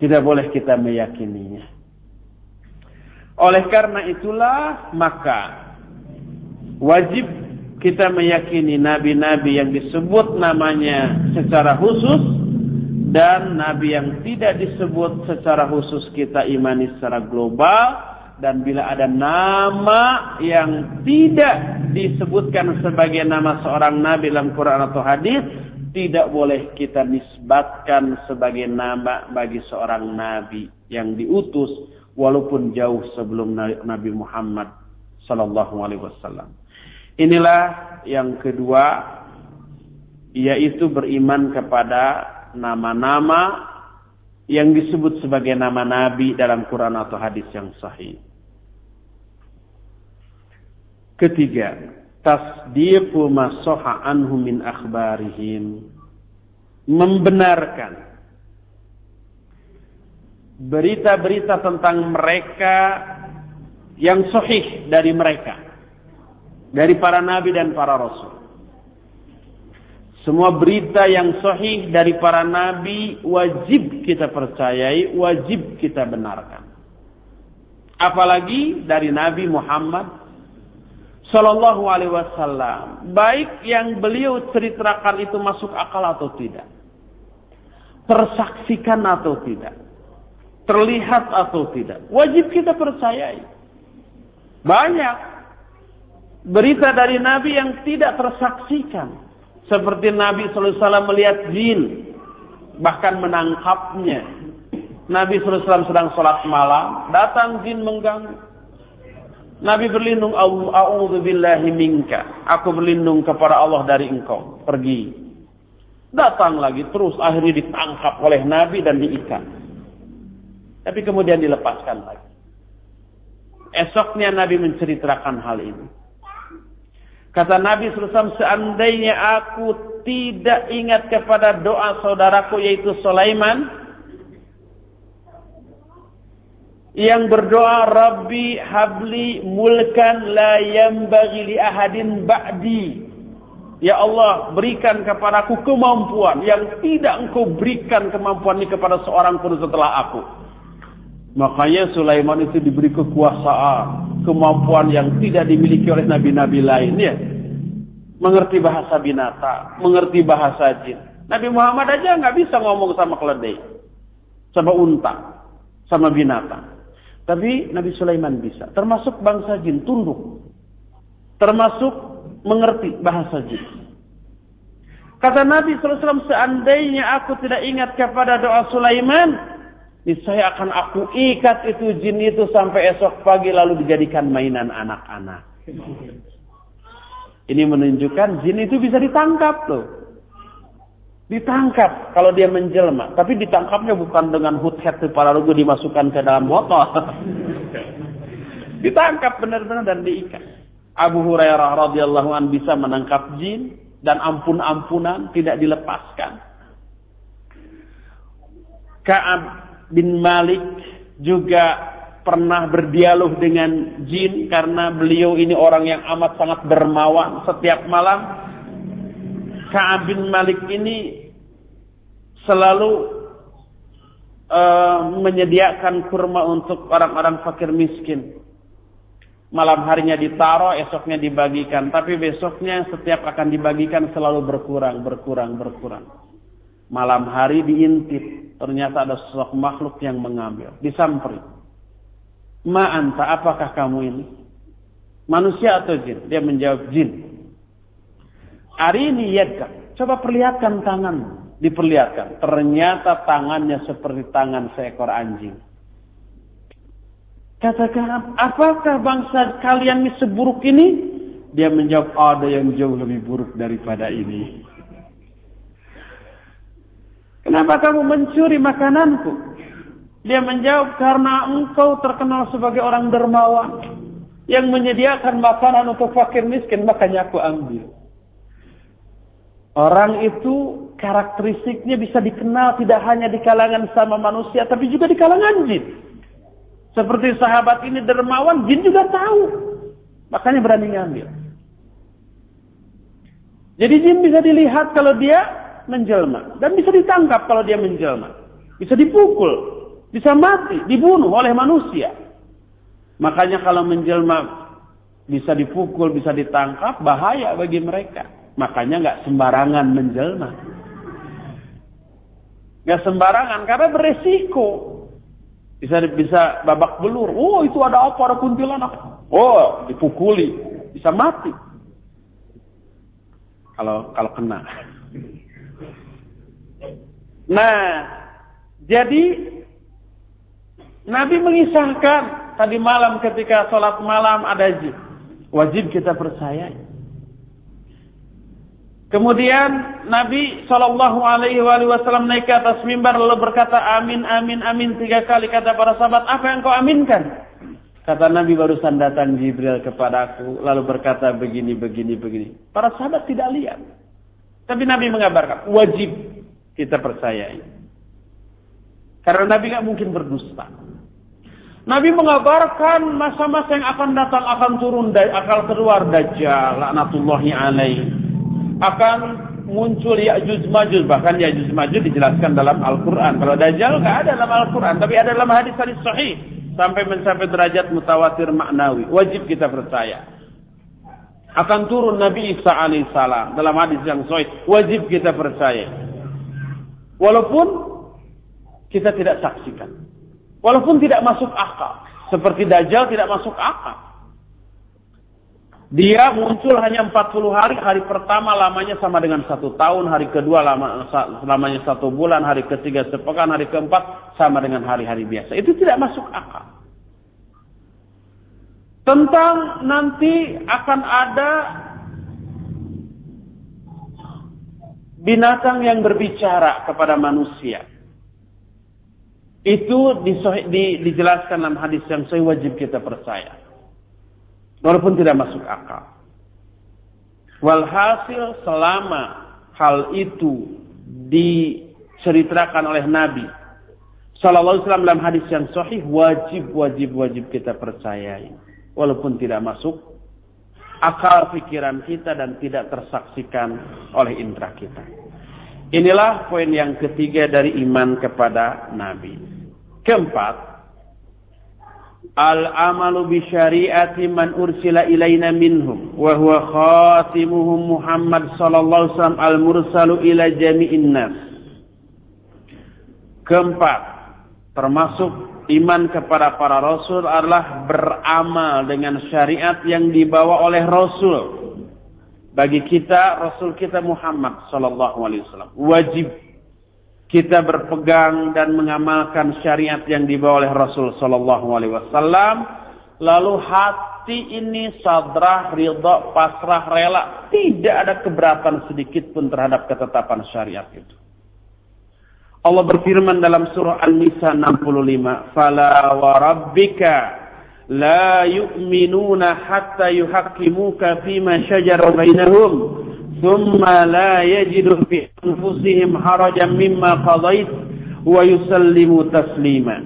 A: Tidak boleh kita meyakininya. Oleh karena itulah maka wajib kita meyakini nabi-nabi yang disebut namanya secara khusus dan nabi yang tidak disebut secara khusus kita imani secara global dan bila ada nama yang tidak disebutkan sebagai nama seorang nabi dalam Quran atau hadis tidak boleh kita nisbatkan sebagai nama bagi seorang nabi yang diutus walaupun jauh sebelum Nabi Muhammad sallallahu alaihi wasallam. Inilah yang kedua yaitu beriman kepada nama-nama yang disebut sebagai nama nabi dalam Quran atau hadis yang sahih. Ketiga, tasdiqu ma anhu min akhbarihim. Membenarkan berita-berita tentang mereka yang sahih dari mereka. Dari para nabi dan para rasul. Semua berita yang sahih dari para nabi wajib kita percayai, wajib kita benarkan. Apalagi dari Nabi Muhammad Sallallahu Alaihi Wasallam, baik yang beliau ceritakan itu masuk akal atau tidak, tersaksikan atau tidak, terlihat atau tidak, wajib kita percayai. Banyak berita dari Nabi yang tidak tersaksikan, seperti Nabi SAW melihat jin. Bahkan menangkapnya. Nabi SAW sedang sholat malam. Datang jin mengganggu. Nabi berlindung. Minka. Aku berlindung kepada Allah dari engkau. Pergi. Datang lagi terus. Akhirnya ditangkap oleh Nabi dan diikat. Tapi kemudian dilepaskan lagi. Esoknya Nabi menceritakan hal ini. Kata Nabi SAW, seandainya aku tidak ingat kepada doa saudaraku yaitu Sulaiman yang berdoa Rabbi habli mulkan la bagi li ahadin ba'di. Ya Allah berikan kepadaku kemampuan yang tidak engkau berikan kemampuan ini kepada seorang pun setelah aku. Makanya Sulaiman itu diberi kekuasaan, kemampuan yang tidak dimiliki oleh nabi-nabi lain ya. Mengerti bahasa binatang, mengerti bahasa jin. Nabi Muhammad aja nggak bisa ngomong sama keledai, sama unta, sama binatang. Tapi Nabi Sulaiman bisa. Termasuk bangsa jin tunduk. Termasuk mengerti bahasa jin. Kata Nabi SAW, seandainya aku tidak ingat kepada doa Sulaiman, saya akan aku ikat itu jin itu sampai esok pagi lalu dijadikan mainan anak-anak. Ini menunjukkan jin itu bisa ditangkap loh. Ditangkap kalau dia menjelma. Tapi ditangkapnya bukan dengan hood head para lugu dimasukkan ke dalam botol. Ditangkap benar-benar dan diikat. Abu Hurairah radhiyallahu an bisa menangkap jin dan ampun-ampunan tidak dilepaskan. Ka'ab bin Malik juga pernah berdialog dengan jin karena beliau ini orang yang amat sangat dermawan setiap malam Ka'ab bin Malik ini selalu uh, menyediakan kurma untuk orang-orang fakir miskin. Malam harinya ditaruh, esoknya dibagikan. Tapi besoknya setiap akan dibagikan selalu berkurang, berkurang, berkurang. Malam hari diintip. Ternyata ada sosok makhluk yang mengambil. Disamperi. Ma'anta, apakah kamu ini? Manusia atau jin? Dia menjawab jin. Arini yadka. Coba perlihatkan tangan. Diperlihatkan. Ternyata tangannya seperti tangan seekor anjing. Katakan, apakah bangsa kalian ini seburuk ini? Dia menjawab, ada yang jauh lebih buruk daripada ini. Kenapa kamu mencuri makananku? Dia menjawab, karena engkau terkenal sebagai orang dermawan. Yang menyediakan makanan untuk fakir miskin, makanya aku ambil. Orang itu karakteristiknya bisa dikenal tidak hanya di kalangan sama manusia, tapi juga di kalangan jin. Seperti sahabat ini dermawan, jin juga tahu. Makanya berani ngambil. Jadi jin bisa dilihat kalau dia menjelma. Dan bisa ditangkap kalau dia menjelma. Bisa dipukul. Bisa mati, dibunuh oleh manusia. Makanya kalau menjelma bisa dipukul, bisa ditangkap, bahaya bagi mereka. Makanya nggak sembarangan menjelma. Nggak sembarangan karena beresiko. Bisa bisa babak belur. Oh itu ada apa? Ada kuntilanak. Oh dipukuli. Bisa mati. Kalau kalau kena. Nah, jadi Nabi mengisahkan tadi malam ketika sholat malam ada jin. Wajib kita percaya. Kemudian Nabi Shallallahu Alaihi Wasallam naik ke atas mimbar lalu berkata amin amin amin tiga kali kata para sahabat apa yang kau aminkan? Kata Nabi barusan datang Jibril kepadaku lalu berkata begini begini begini. Para sahabat tidak lihat. Tapi Nabi mengabarkan wajib kita percayai. Karena Nabi nggak mungkin berdusta. Nabi mengabarkan masa-masa yang akan datang akan turun akal keluar dajjal laknatullahi alaihi akan muncul Ya'juj Ma'juj bahkan Ya'juj Ma'juj dijelaskan dalam Al-Qur'an. Kalau Dajjal enggak ada dalam Al-Qur'an, tapi ada dalam hadis-hadis sahih sampai mencapai derajat mutawatir maknawi. Wajib kita percaya. Akan turun Nabi Isa alaihissalam dalam hadis yang sahih, wajib kita percaya. Walaupun kita tidak saksikan. Walaupun tidak masuk akal. Seperti Dajjal tidak masuk akal. Dia muncul hanya 40 hari, hari pertama lamanya sama dengan satu tahun, hari kedua lama, lamanya satu bulan, hari ketiga sepekan, hari keempat sama dengan hari-hari biasa. Itu tidak masuk akal. Tentang nanti akan ada binatang yang berbicara kepada manusia. Itu dijelaskan dalam hadis yang saya wajib kita percaya. Walaupun tidak masuk akal. Walhasil selama hal itu diceritakan oleh Nabi Sallallahu Alaihi Wasallam dalam hadis yang sahih wajib wajib wajib kita percayai walaupun tidak masuk akal pikiran kita dan tidak tersaksikan oleh indera kita. Inilah poin yang ketiga dari iman kepada Nabi. Keempat, Al-amalu bi syariati man ursila ilaina minhum wa huwa khatimuhum Muhammad sallallahu alaihi wasallam al-mursalu ila jami'in nas. Keempat, termasuk iman kepada para rasul adalah beramal dengan syariat yang dibawa oleh rasul. Bagi kita rasul kita Muhammad sallallahu alaihi wasallam wajib kita berpegang dan mengamalkan syariat yang dibawa oleh Rasul sallallahu alaihi wasallam. Lalu hati ini sadrah ridha pasrah rela. Tidak ada keberatan sedikit pun terhadap ketetapan syariat itu Allah berfirman dalam surah An-Nisa 65 fala wa rabbika la yu'minuna hatta yuhaqqimuka fima shajara bainahum ثم لا يجد في أنفسهم حرجا مما قضيت ويسلموا تسليما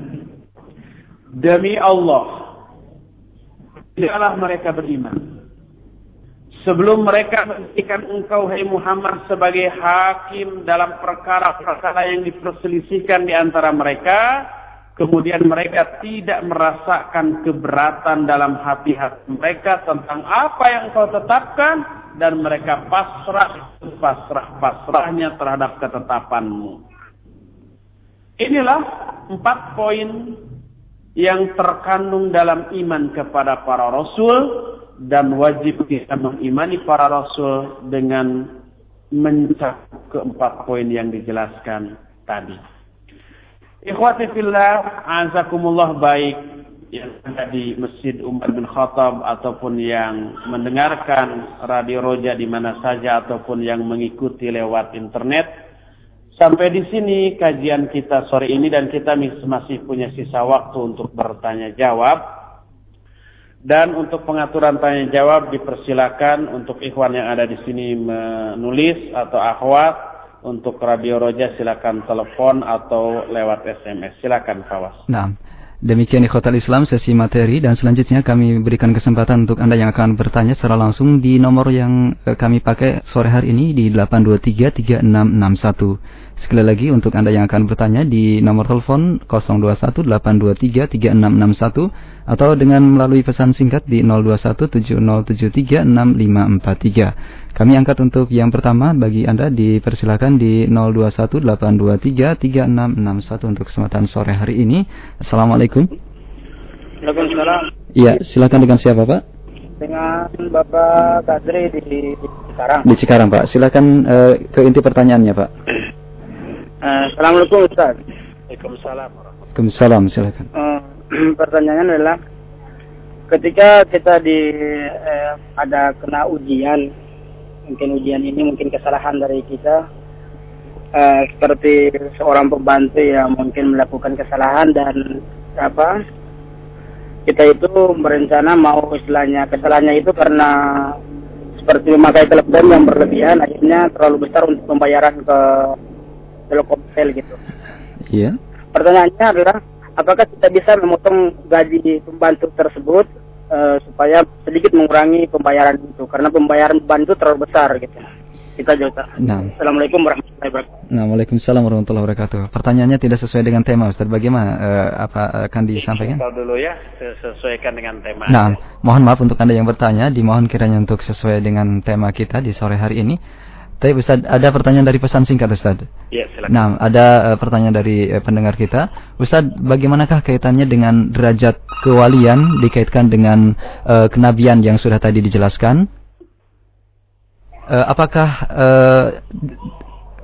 A: demi Allah tidaklah mereka beriman sebelum mereka menjadikan engkau hai Muhammad sebagai hakim dalam perkara-perkara yang diperselisihkan di antara mereka kemudian mereka tidak merasakan keberatan dalam hati-hati mereka tentang apa yang kau tetapkan dan mereka pasrah pasrah pasrahnya terhadap ketetapanmu. Inilah empat poin yang terkandung dalam iman kepada para rasul dan wajib kita mengimani para rasul dengan mencakup keempat poin yang dijelaskan tadi. Ikhwati fillah, azakumullah baik yang ada di Masjid Umar bin Khattab ataupun yang mendengarkan Radio Roja di mana saja ataupun yang mengikuti lewat internet. Sampai di sini kajian kita sore ini dan kita masih punya sisa waktu untuk bertanya jawab. Dan untuk pengaturan tanya jawab dipersilakan untuk ikhwan yang ada di sini menulis atau akhwat untuk Radio Roja silakan telepon atau lewat SMS. Silakan Kawas.
B: Nah. Demikian ikhwatal Islam sesi materi dan selanjutnya kami berikan kesempatan untuk Anda yang akan bertanya secara langsung di nomor yang eh, kami pakai sore hari ini di 8233661. Sekali lagi untuk Anda yang akan bertanya di nomor telepon 0218233661 atau dengan melalui pesan singkat di 0217073653. Kami angkat untuk yang pertama bagi Anda dipersilakan di 0218233661 untuk kesempatan sore hari ini. Assalamualaikum.
G: Waalaikumsalam.
B: Iya, silakan dengan siapa, Pak?
G: Dengan Bapak Kadri di Cikarang.
B: Di Cikarang, Pak. Silakan uh, ke inti pertanyaannya, Pak.
G: Uh, Assalamualaikum Ustaz.
A: Waalaikumsalam.
B: Waalaikumsalam, silakan.
G: Uh, pertanyaannya adalah ketika kita di eh, ada kena ujian, mungkin ujian ini mungkin kesalahan dari kita, eh, seperti seorang pembantu yang mungkin melakukan kesalahan dan apa kita itu berencana mau istilahnya kesalahannya itu karena seperti memakai telepon yang berlebihan akhirnya terlalu besar untuk pembayaran ke Telkomsel gitu.
B: Iya.
G: Pertanyaannya adalah apakah kita bisa memotong gaji pembantu tersebut uh, supaya sedikit mengurangi pembayaran itu karena pembayaran beban itu terlalu besar gitu. Kita jawab.
B: Nah.
G: Assalamualaikum warahmatullahi wabarakatuh.
B: Nah, Waalaikumsalam warahmatullahi wabarakatuh. Pertanyaannya tidak sesuai dengan tema, Ustaz. Bagaimana uh, apa akan disampaikan?
A: Kalau dulu ya, sesuaikan dengan tema.
B: Nah, mohon maaf untuk Anda yang bertanya, dimohon kiranya untuk sesuai dengan tema kita di sore hari ini. Tapi Ustaz, ada pertanyaan dari pesan singkat Ustaz.
A: Ya, silakan.
B: Nah, ada uh, pertanyaan dari uh, pendengar kita. Ustaz, bagaimanakah kaitannya dengan derajat kewalian dikaitkan dengan uh, kenabian yang sudah tadi dijelaskan? Uh, apakah uh,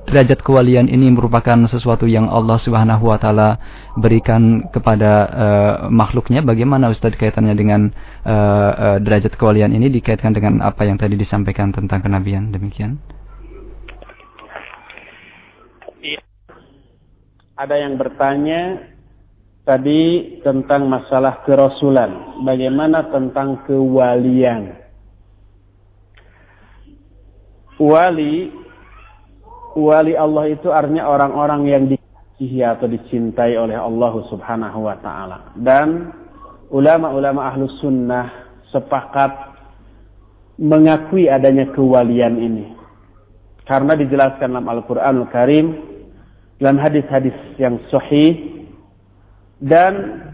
B: derajat kewalian ini merupakan sesuatu yang Allah Subhanahu wa taala berikan kepada uh, makhluknya bagaimana Ustaz kaitannya dengan uh, uh, derajat kewalian ini dikaitkan dengan apa yang tadi disampaikan tentang kenabian demikian
A: ada yang bertanya tadi tentang masalah kerasulan. Bagaimana tentang kewalian? Wali, wali Allah itu artinya orang-orang yang di, dikasihi atau dicintai oleh Allah Subhanahu wa taala. Dan ulama-ulama ahlus sunnah sepakat mengakui adanya kewalian ini. Karena dijelaskan dalam Al-Qur'anul Karim dalam hadis-hadis yang sahih dan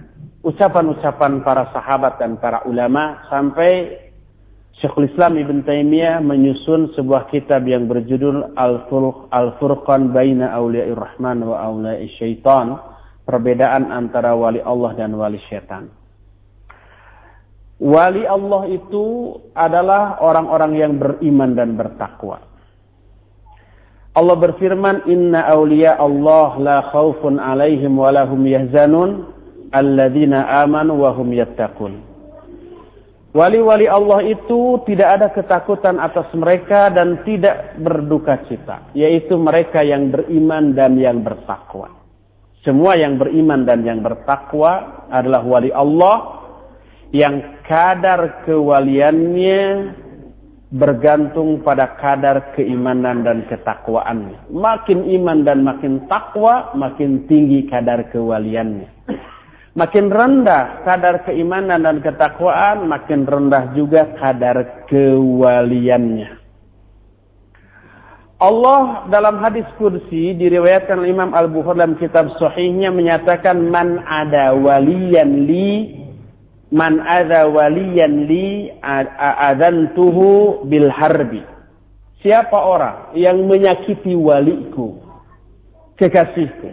A: ucapan-ucapan para sahabat dan para ulama sampai Syekhul Islam Ibn Taimiyah menyusun sebuah kitab yang berjudul Al-Furqan Baina Awliya'ir Rahman wa Awliya'ir Syaitan. Perbedaan antara wali Allah dan wali syaitan. Wali Allah itu adalah orang-orang yang beriman dan bertakwa. Allah berfirman, Inna awliya Allah la khawfun alaihim wa lahum yahzanun, alladzina amanu wa hum yattaqun. Wali-wali Allah itu tidak ada ketakutan atas mereka dan tidak berduka cita. Yaitu mereka yang beriman dan yang bertakwa. Semua yang beriman dan yang bertakwa adalah wali Allah yang kadar kewaliannya bergantung pada kadar keimanan dan ketakwaannya. Makin iman dan makin takwa, makin tinggi kadar kewaliannya. Makin rendah kadar keimanan dan ketakwaan, makin rendah juga kadar kewaliannya. Allah dalam hadis kursi diriwayatkan Imam Al-Bukhari dalam kitab sahihnya menyatakan man ada waliyan li man ada waliyan li adantuhu bil harbi. Siapa orang yang menyakiti waliku, kekasihku,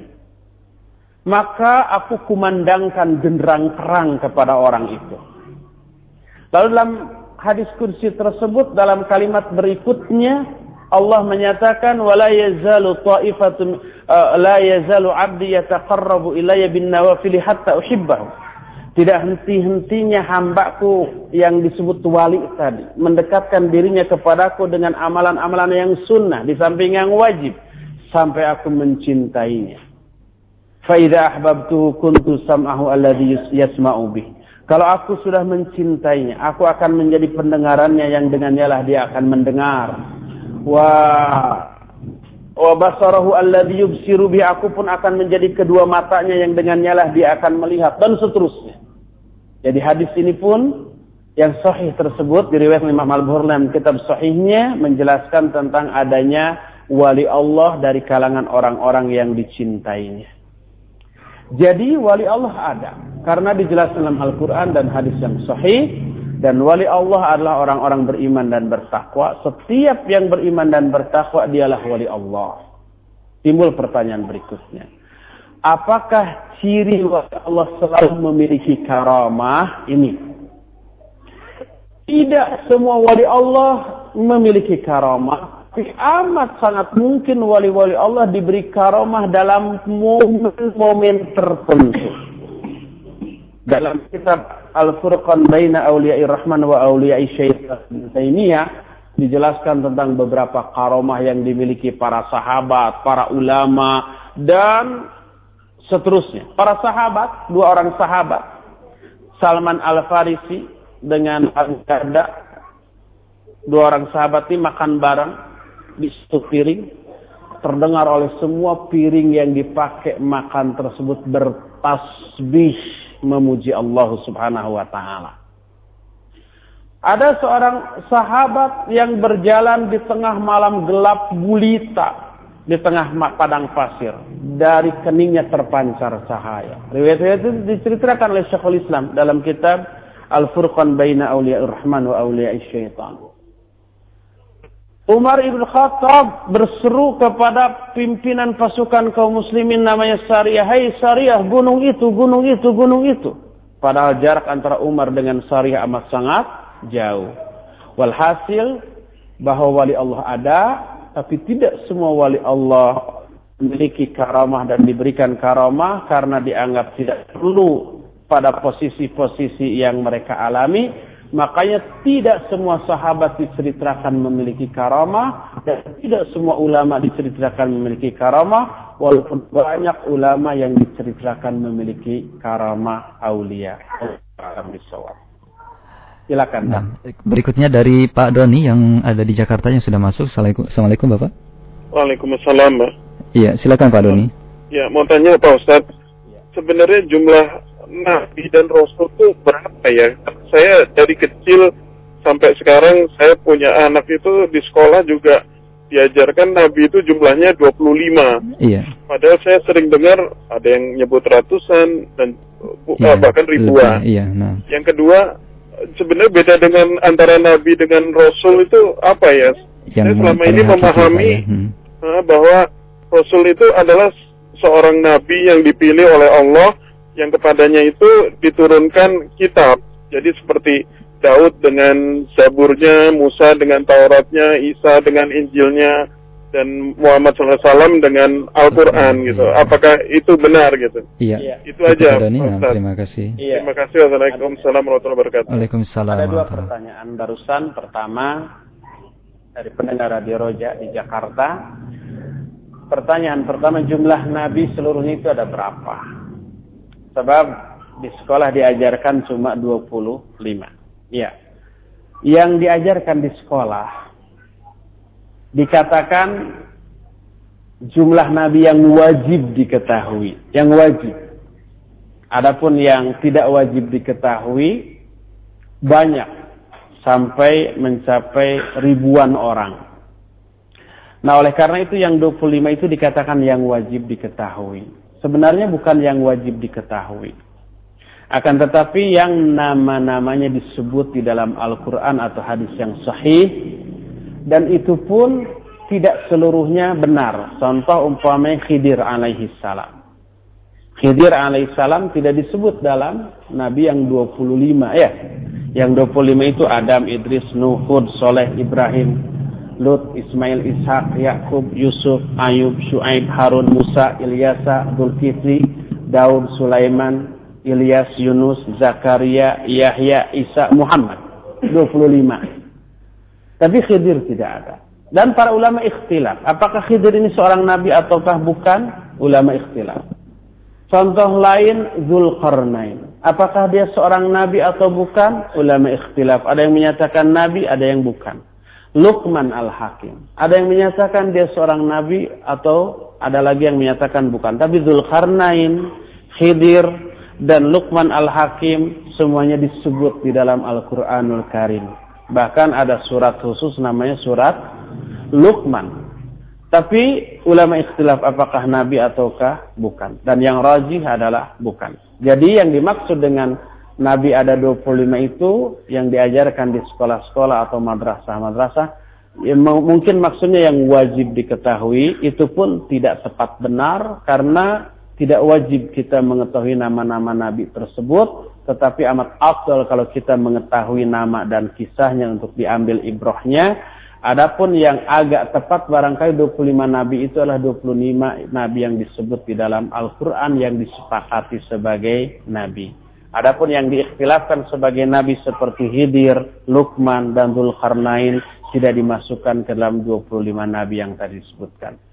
A: maka aku kumandangkan genderang perang kepada orang itu. Lalu dalam hadis kursi tersebut dalam kalimat berikutnya Allah menyatakan wala yazalu ta'ifatun uh, la yazalu 'abdi yataqarrabu ilayya bin nawafil hatta uhibbahu. Tidak henti-hentinya hambaku yang disebut wali tadi mendekatkan dirinya kepadaku dengan amalan-amalan yang sunnah di samping yang wajib sampai aku mencintainya. Faida ahbabtuhu kuntu sam'ahu alladhi yasma'u bih. Kalau aku sudah mencintainya, aku akan menjadi pendengarannya yang dengannya lah dia akan mendengar. Wa wa basarahu alladhi yubsiru bih. Aku pun akan menjadi kedua matanya yang dengannya lah dia akan melihat dan seterusnya. Jadi hadis ini pun yang sahih tersebut diriwayatkan Imam Al-Bukhari kitab sahihnya menjelaskan tentang adanya wali Allah dari kalangan orang-orang yang dicintainya. Jadi wali Allah ada. Karena dijelaskan dalam Al-Quran dan hadis yang sahih. Dan wali Allah adalah orang-orang beriman dan bertakwa. Setiap yang beriman dan bertakwa dialah wali Allah. Timbul pertanyaan berikutnya. Apakah ciri wali Allah selalu memiliki karamah ini? Tidak semua wali Allah memiliki karamah tapi amat sangat mungkin wali-wali Allah diberi karomah dalam momen-momen tertentu. Dalam kitab Al-Furqan Baina Awliya'i Rahman wa Awliya'i Syaitan Taimiyah dijelaskan tentang beberapa karomah yang dimiliki para sahabat, para ulama, dan seterusnya. Para sahabat, dua orang sahabat, Salman Al-Farisi dengan Al-Qada, dua orang sahabat ini makan bareng, di satu piring terdengar oleh semua piring yang dipakai makan tersebut bertasbih memuji Allah Subhanahu wa taala. Ada seorang sahabat yang berjalan di tengah malam gelap gulita di tengah padang pasir. Dari keningnya terpancar cahaya. Riwayat itu diceritakan oleh Syekhul Islam dalam kitab Al-Furqan Baina Awliya'ir Rahman wa Awliya'is Syaitan. Umar ibn Khattab berseru kepada pimpinan pasukan kaum muslimin namanya Sariyah. Hai Sariyah, gunung itu, gunung itu, gunung itu. Padahal jarak antara Umar dengan Sariyah amat sangat jauh. Walhasil bahwa wali Allah ada, tapi tidak semua wali Allah memiliki karamah dan diberikan karamah karena dianggap tidak perlu pada posisi-posisi yang mereka alami. Makanya tidak semua sahabat diceritakan memiliki karamah dan tidak semua ulama diceritakan memiliki karamah. Walaupun banyak ulama yang diceritakan memiliki karamah aulia. Silakan. Nah,
B: berikutnya dari Pak Doni yang ada di Jakarta yang sudah masuk. Assalamualaikum, Assalamualaikum Bapak.
H: Waalaikumsalam, Mbak.
B: Iya, silakan Pak Doni.
H: Ya, mau tanya Pak Ustadz, sebenarnya jumlah nabi dan rasul itu berapa ya? Saya dari kecil sampai sekarang saya punya anak itu di sekolah juga diajarkan nabi itu jumlahnya 25.
B: Iya.
H: Padahal saya sering dengar ada yang nyebut ratusan dan bu-
B: Iya,
H: bahkan ribuan.
B: lebih, Iya, nah.
H: Yang kedua, sebenarnya beda dengan antara nabi dengan rasul itu apa ya? saya selama ini memahami
B: ya. Hmm.
H: bahwa rasul itu adalah seorang nabi yang dipilih oleh Allah yang kepadanya itu diturunkan kitab. Jadi seperti Daud dengan Zaburnya, Musa dengan Tauratnya, Isa dengan Injilnya, dan Muhammad SAW dengan Al-Quran gitu. Apakah itu benar gitu?
B: Iya.
H: Itu aja,
B: Cukup, Dani.
H: Ustaz.
B: terima kasih.
A: Iya.
H: Terima kasih. Wassalamualaikum warahmatullahi wabarakatuh.
B: Waalaikumsalam.
A: Ada dua pertanyaan barusan. Pertama dari pendengar Radio Roja di Jakarta. Pertanyaan pertama jumlah nabi seluruhnya itu ada berapa? Sebab di sekolah diajarkan cuma 25. Ya. Yang diajarkan di sekolah dikatakan jumlah nabi yang wajib diketahui, yang wajib. Adapun yang tidak wajib diketahui banyak sampai mencapai ribuan orang. Nah, oleh karena itu yang 25 itu dikatakan yang wajib diketahui. Sebenarnya bukan yang wajib diketahui. Akan tetapi yang nama-namanya disebut di dalam Al-Quran atau hadis yang sahih. Dan itu pun tidak seluruhnya benar. Contoh umpamanya Khidir alaihi salam. Khidir alaihissalam tidak disebut dalam Nabi yang 25 ya. Yang 25 itu Adam, Idris, Nuh, Hud, Soleh, Ibrahim, Lut, Ismail, Ishak, Yakub, Yusuf, Ayub, Shu'aib, Harun, Musa, Ilyasa, Zulkifli, Daud, Sulaiman, Ilyas, Yunus, Zakaria, Yahya, Isa, Muhammad. 25. Tapi Khidir tidak ada. Dan para ulama ikhtilaf. Apakah Khidir ini seorang nabi ataukah bukan? Ulama ikhtilaf. Contoh lain Zulkarnain. Apakah dia seorang nabi atau bukan? Ulama ikhtilaf. Ada yang menyatakan nabi, ada yang bukan. Luqman al-Hakim. Ada yang menyatakan dia seorang nabi atau ada lagi yang menyatakan bukan. Tapi Zulkarnain, Khidir, dan Luqman al-Hakim semuanya disebut di dalam Al-Quranul Karim. Bahkan ada surat khusus namanya surat Luqman. Tapi ulama ikhtilaf apakah nabi ataukah bukan. Dan yang rajih adalah bukan. Jadi yang dimaksud dengan nabi ada 25 itu yang diajarkan di sekolah-sekolah atau madrasah-madrasah ya, mungkin maksudnya yang wajib diketahui itu pun tidak tepat benar karena tidak wajib kita mengetahui nama-nama nabi tersebut tetapi amat afdal kalau kita mengetahui nama dan kisahnya untuk diambil ibrohnya Adapun yang agak tepat barangkali 25 nabi itu adalah 25 nabi yang disebut di dalam Al-Quran yang disepakati sebagai nabi. Adapun yang diikhtilafkan sebagai nabi seperti Hidir, Luqman, dan Zulkarnain tidak dimasukkan ke dalam 25 nabi yang tadi disebutkan.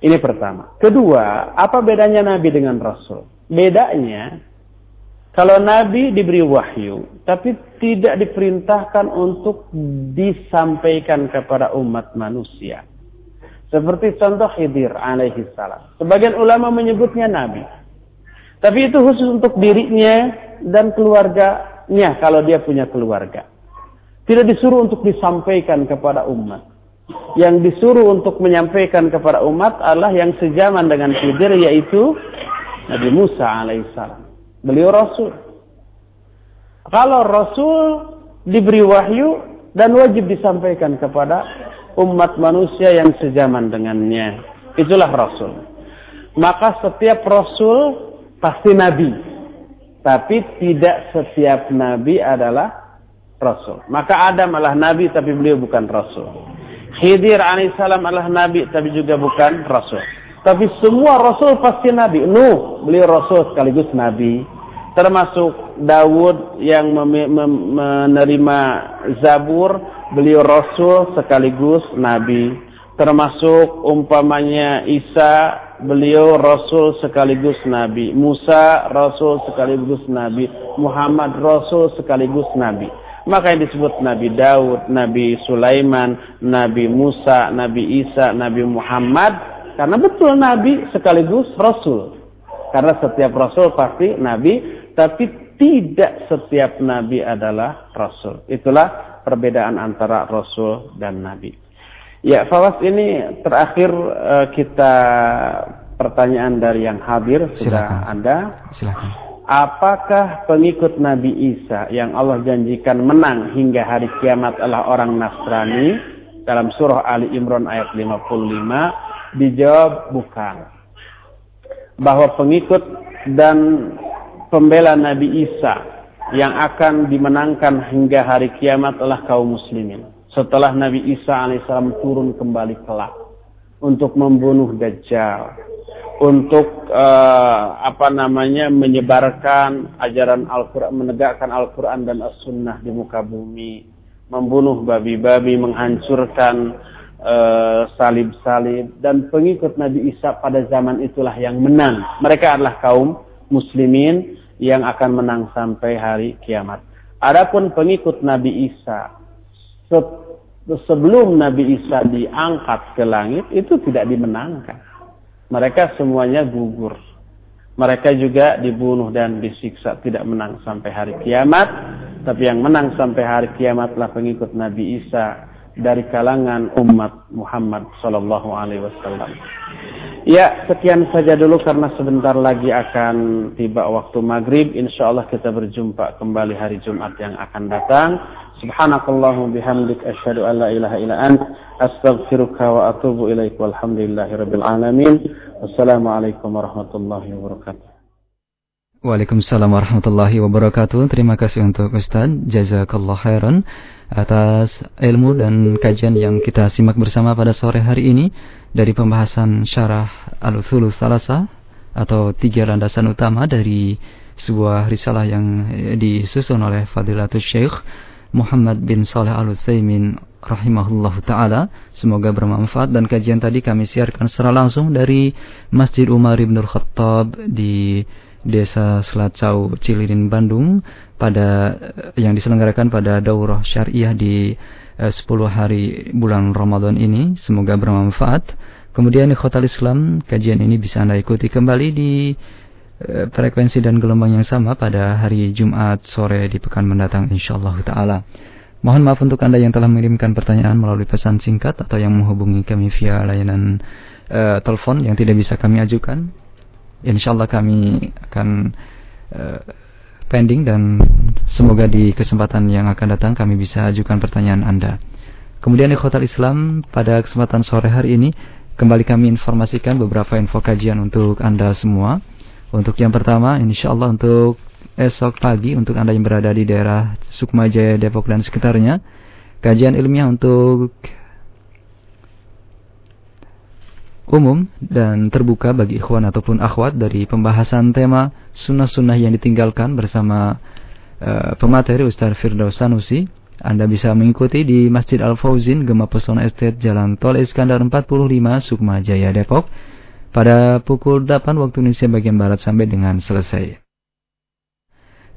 A: Ini pertama. Kedua, apa bedanya nabi dengan rasul? Bedanya, kalau Nabi diberi wahyu, tapi tidak diperintahkan untuk disampaikan kepada umat manusia. Seperti contoh Khidir alaihi salam. Sebagian ulama menyebutnya Nabi. Tapi itu khusus untuk dirinya dan keluarganya kalau dia punya keluarga. Tidak disuruh untuk disampaikan kepada umat. Yang disuruh untuk menyampaikan kepada umat adalah yang sejaman dengan Khidir yaitu Nabi Musa alaihissalam. Beliau Rasul. Kalau Rasul diberi wahyu dan wajib disampaikan kepada umat manusia yang sejaman dengannya. Itulah Rasul. Maka setiap Rasul pasti Nabi. Tapi tidak setiap Nabi adalah Rasul. Maka Adam adalah Nabi tapi beliau bukan Rasul. Khidir alaihissalam adalah Nabi tapi juga bukan Rasul. Tapi semua Rasul pasti Nabi. Nuh, beliau Rasul sekaligus Nabi. Termasuk Dawud yang menerima Zabur, beliau Rasul sekaligus Nabi. Termasuk umpamanya Isa, beliau Rasul sekaligus Nabi. Musa, Rasul sekaligus Nabi. Muhammad, Rasul sekaligus Nabi. Maka yang disebut Nabi Daud, Nabi Sulaiman, Nabi Musa, Nabi Isa, Nabi Muhammad, Karena betul nabi sekaligus rasul. Karena setiap rasul pasti nabi, tapi tidak setiap nabi adalah rasul. Itulah perbedaan antara rasul dan nabi. Ya, Fawas ini terakhir uh, kita pertanyaan dari yang hadir sudah Anda.
B: Silakan.
A: Apakah pengikut Nabi Isa yang Allah janjikan menang hingga hari kiamat adalah orang Nasrani? Dalam surah Ali Imran ayat 55 dijawab bukan. Bahwa pengikut dan pembela Nabi Isa yang akan dimenangkan hingga hari kiamat adalah kaum muslimin. Setelah Nabi Isa alaihissalam turun kembali kelak untuk membunuh Dajjal, untuk uh, apa namanya menyebarkan ajaran Al-Qur'an, menegakkan Al-Qur'an dan As-Sunnah di muka bumi, membunuh babi-babi, menghancurkan eh, salib-salib uh, dan pengikut Nabi Isa pada zaman itulah yang menang. Mereka adalah kaum muslimin yang akan menang sampai hari kiamat. Adapun pengikut Nabi Isa sebelum Nabi Isa diangkat ke langit itu tidak dimenangkan mereka semuanya gugur. Mereka juga dibunuh dan disiksa tidak menang sampai hari kiamat. Tapi yang menang sampai hari kiamat adalah pengikut Nabi Isa dari kalangan umat Muhammad Sallallahu Alaihi Wasallam. Ya, sekian saja dulu karena sebentar lagi akan tiba waktu maghrib. Insya Allah kita berjumpa kembali hari Jumat yang akan datang. Subhanakallahumma bihamdik asyhadu an la ilaha illa ant astaghfiruka wa atubu ilaik walhamdulillahi rabbil alamin. Wassalamualaikum warahmatullahi wabarakatuh.
B: Waalaikumsalam warahmatullahi wabarakatuh. Terima kasih untuk Ustaz. Jazakallah khairan atas ilmu dan kajian yang kita simak bersama pada sore hari ini dari pembahasan syarah Al-Uthul Salasa atau tiga landasan utama dari sebuah risalah yang disusun oleh Fadilatul Syekh Muhammad bin Saleh Al-Utsaimin rahimahullah taala. Semoga bermanfaat dan kajian tadi kami siarkan secara langsung dari Masjid Umar Ibn Khattab di Desa Selacau Cililin Bandung pada yang diselenggarakan pada daurah syariah di eh, 10 hari bulan Ramadan ini. Semoga bermanfaat. Kemudian ikhwatal Islam, kajian ini bisa Anda ikuti kembali di Eh, frekuensi dan gelombang yang sama pada hari Jumat sore di pekan mendatang insyaallah taala. Mohon maaf untuk Anda yang telah mengirimkan pertanyaan melalui pesan singkat atau yang menghubungi kami via layanan uh, telepon yang tidak bisa kami ajukan. Insyaallah kami akan uh, pending dan semoga di kesempatan yang akan datang kami bisa ajukan pertanyaan Anda. Kemudian ikhwatal Islam pada kesempatan sore hari ini kembali kami informasikan beberapa info kajian untuk Anda semua. Untuk yang pertama, insya Allah untuk esok pagi untuk Anda yang berada di daerah Sukma Jaya, Depok dan sekitarnya, kajian ilmiah untuk umum dan terbuka bagi ikhwan ataupun akhwat dari pembahasan tema sunnah-sunnah yang ditinggalkan bersama uh, pemateri Ustaz Firdaus Sanusi. Anda bisa mengikuti di Masjid Al-Fauzin, Gema Pesona Estate, Jalan Tol Iskandar 45, Sukma Jaya, Depok pada pukul 8 waktu Indonesia bagian Barat sampai dengan selesai.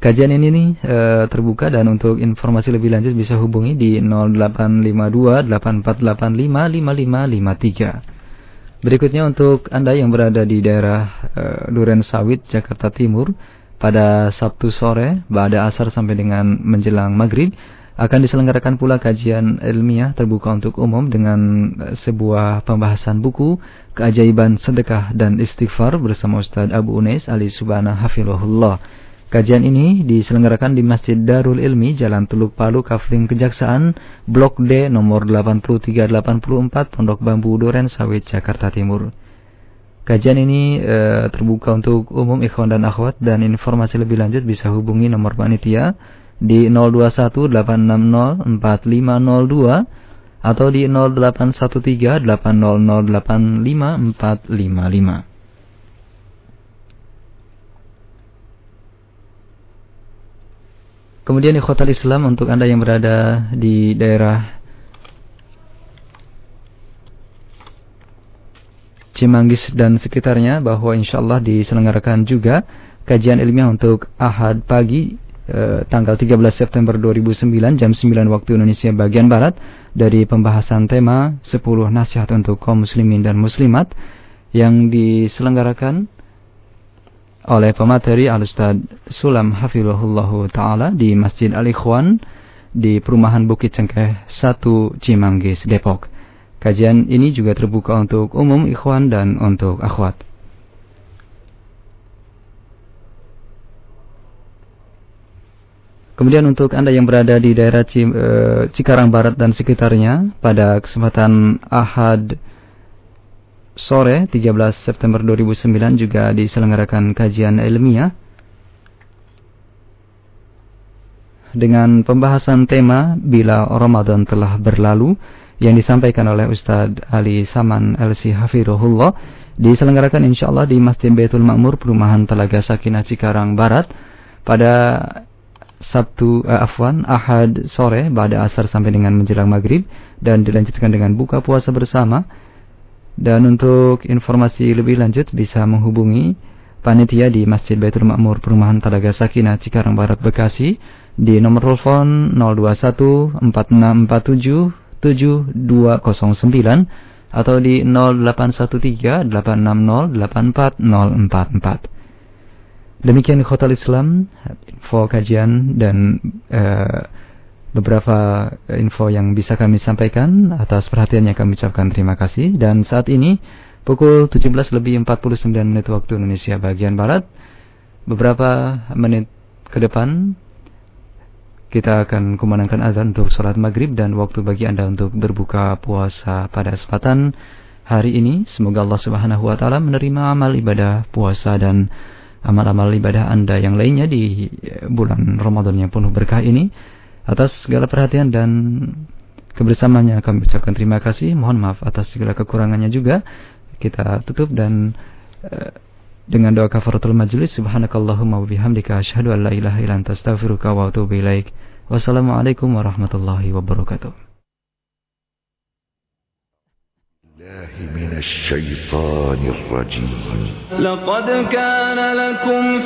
B: Kajian ini nih e, terbuka dan untuk informasi lebih lanjut bisa hubungi di 0852 8485 5553. Berikutnya untuk Anda yang berada di daerah e, Duren Sawit, Jakarta Timur pada Sabtu sore, pada asar sampai dengan menjelang maghrib, akan diselenggarakan pula kajian ilmiah terbuka untuk umum dengan eh, sebuah pembahasan buku keajaiban sedekah dan istighfar bersama Ustaz Abu Unais Ali Subhana Hafilahullah. Kajian ini diselenggarakan di Masjid Darul Ilmi, Jalan Teluk Palu, Kafling Kejaksaan, Blok D nomor 8384, Pondok Bambu Duren Sawit, Jakarta Timur. Kajian ini e, terbuka untuk umum ikhwan dan akhwat dan informasi lebih lanjut bisa hubungi nomor panitia di 0218604502 atau di 081380085455. Kemudian ikhwatal Islam untuk Anda yang berada di daerah Cimanggis dan sekitarnya bahwa insya Allah diselenggarakan juga kajian ilmiah untuk Ahad pagi Eh, tanggal 13 September 2009 jam 9 waktu Indonesia bagian Barat dari pembahasan tema 10 nasihat untuk kaum muslimin dan muslimat yang diselenggarakan oleh pemateri Al-Ustaz Sulam Hafizahullah Ta'ala di Masjid Al-Ikhwan di Perumahan Bukit Cengkeh 1 Cimanggis, Depok. Kajian ini juga terbuka untuk umum ikhwan dan untuk akhwat. Kemudian untuk Anda yang berada di daerah eh, Cikarang Barat dan sekitarnya pada kesempatan Ahad sore 13 September 2009 juga diselenggarakan kajian ilmiah dengan pembahasan tema bila Ramadan telah berlalu yang disampaikan oleh Ustadz Ali Saman LC Hafirullah diselenggarakan insya Allah di Masjid Baitul Makmur Perumahan Telaga Sakinah Cikarang Barat pada Sabtu uh, Afwan Ahad sore pada asar sampai dengan menjelang maghrib dan dilanjutkan dengan buka puasa bersama dan untuk informasi lebih lanjut bisa menghubungi panitia di Masjid Baitul Makmur Perumahan Talaga Sakinah Cikarang Barat Bekasi di nomor telepon 0218477209 atau di 081386084044. Demikian Khotal Islam info kajian dan uh, beberapa info yang bisa kami sampaikan atas perhatiannya kami ucapkan. Terima kasih. Dan saat ini pukul 17 lebih 49 menit waktu Indonesia bagian barat beberapa menit ke depan kita akan kumandangkan azan untuk sholat maghrib dan waktu bagi anda untuk berbuka puasa pada kesempatan hari ini. Semoga Allah subhanahu wa ta'ala menerima amal ibadah puasa dan amal-amal ibadah anda yang lainnya di bulan Ramadan yang penuh berkah ini Atas segala perhatian dan kebersamaannya kami ucapkan terima kasih. Mohon maaf atas segala kekurangannya juga. Kita tutup dan uh, dengan doa kafaratul majlis subhanakallahumma wa bihamdika asyhadu an la ilaha illa anta astaghfiruka wa. Wassalamualaikum warahmatullahi wabarakatuh. من الشيطان الرجيم. لقد كان لكم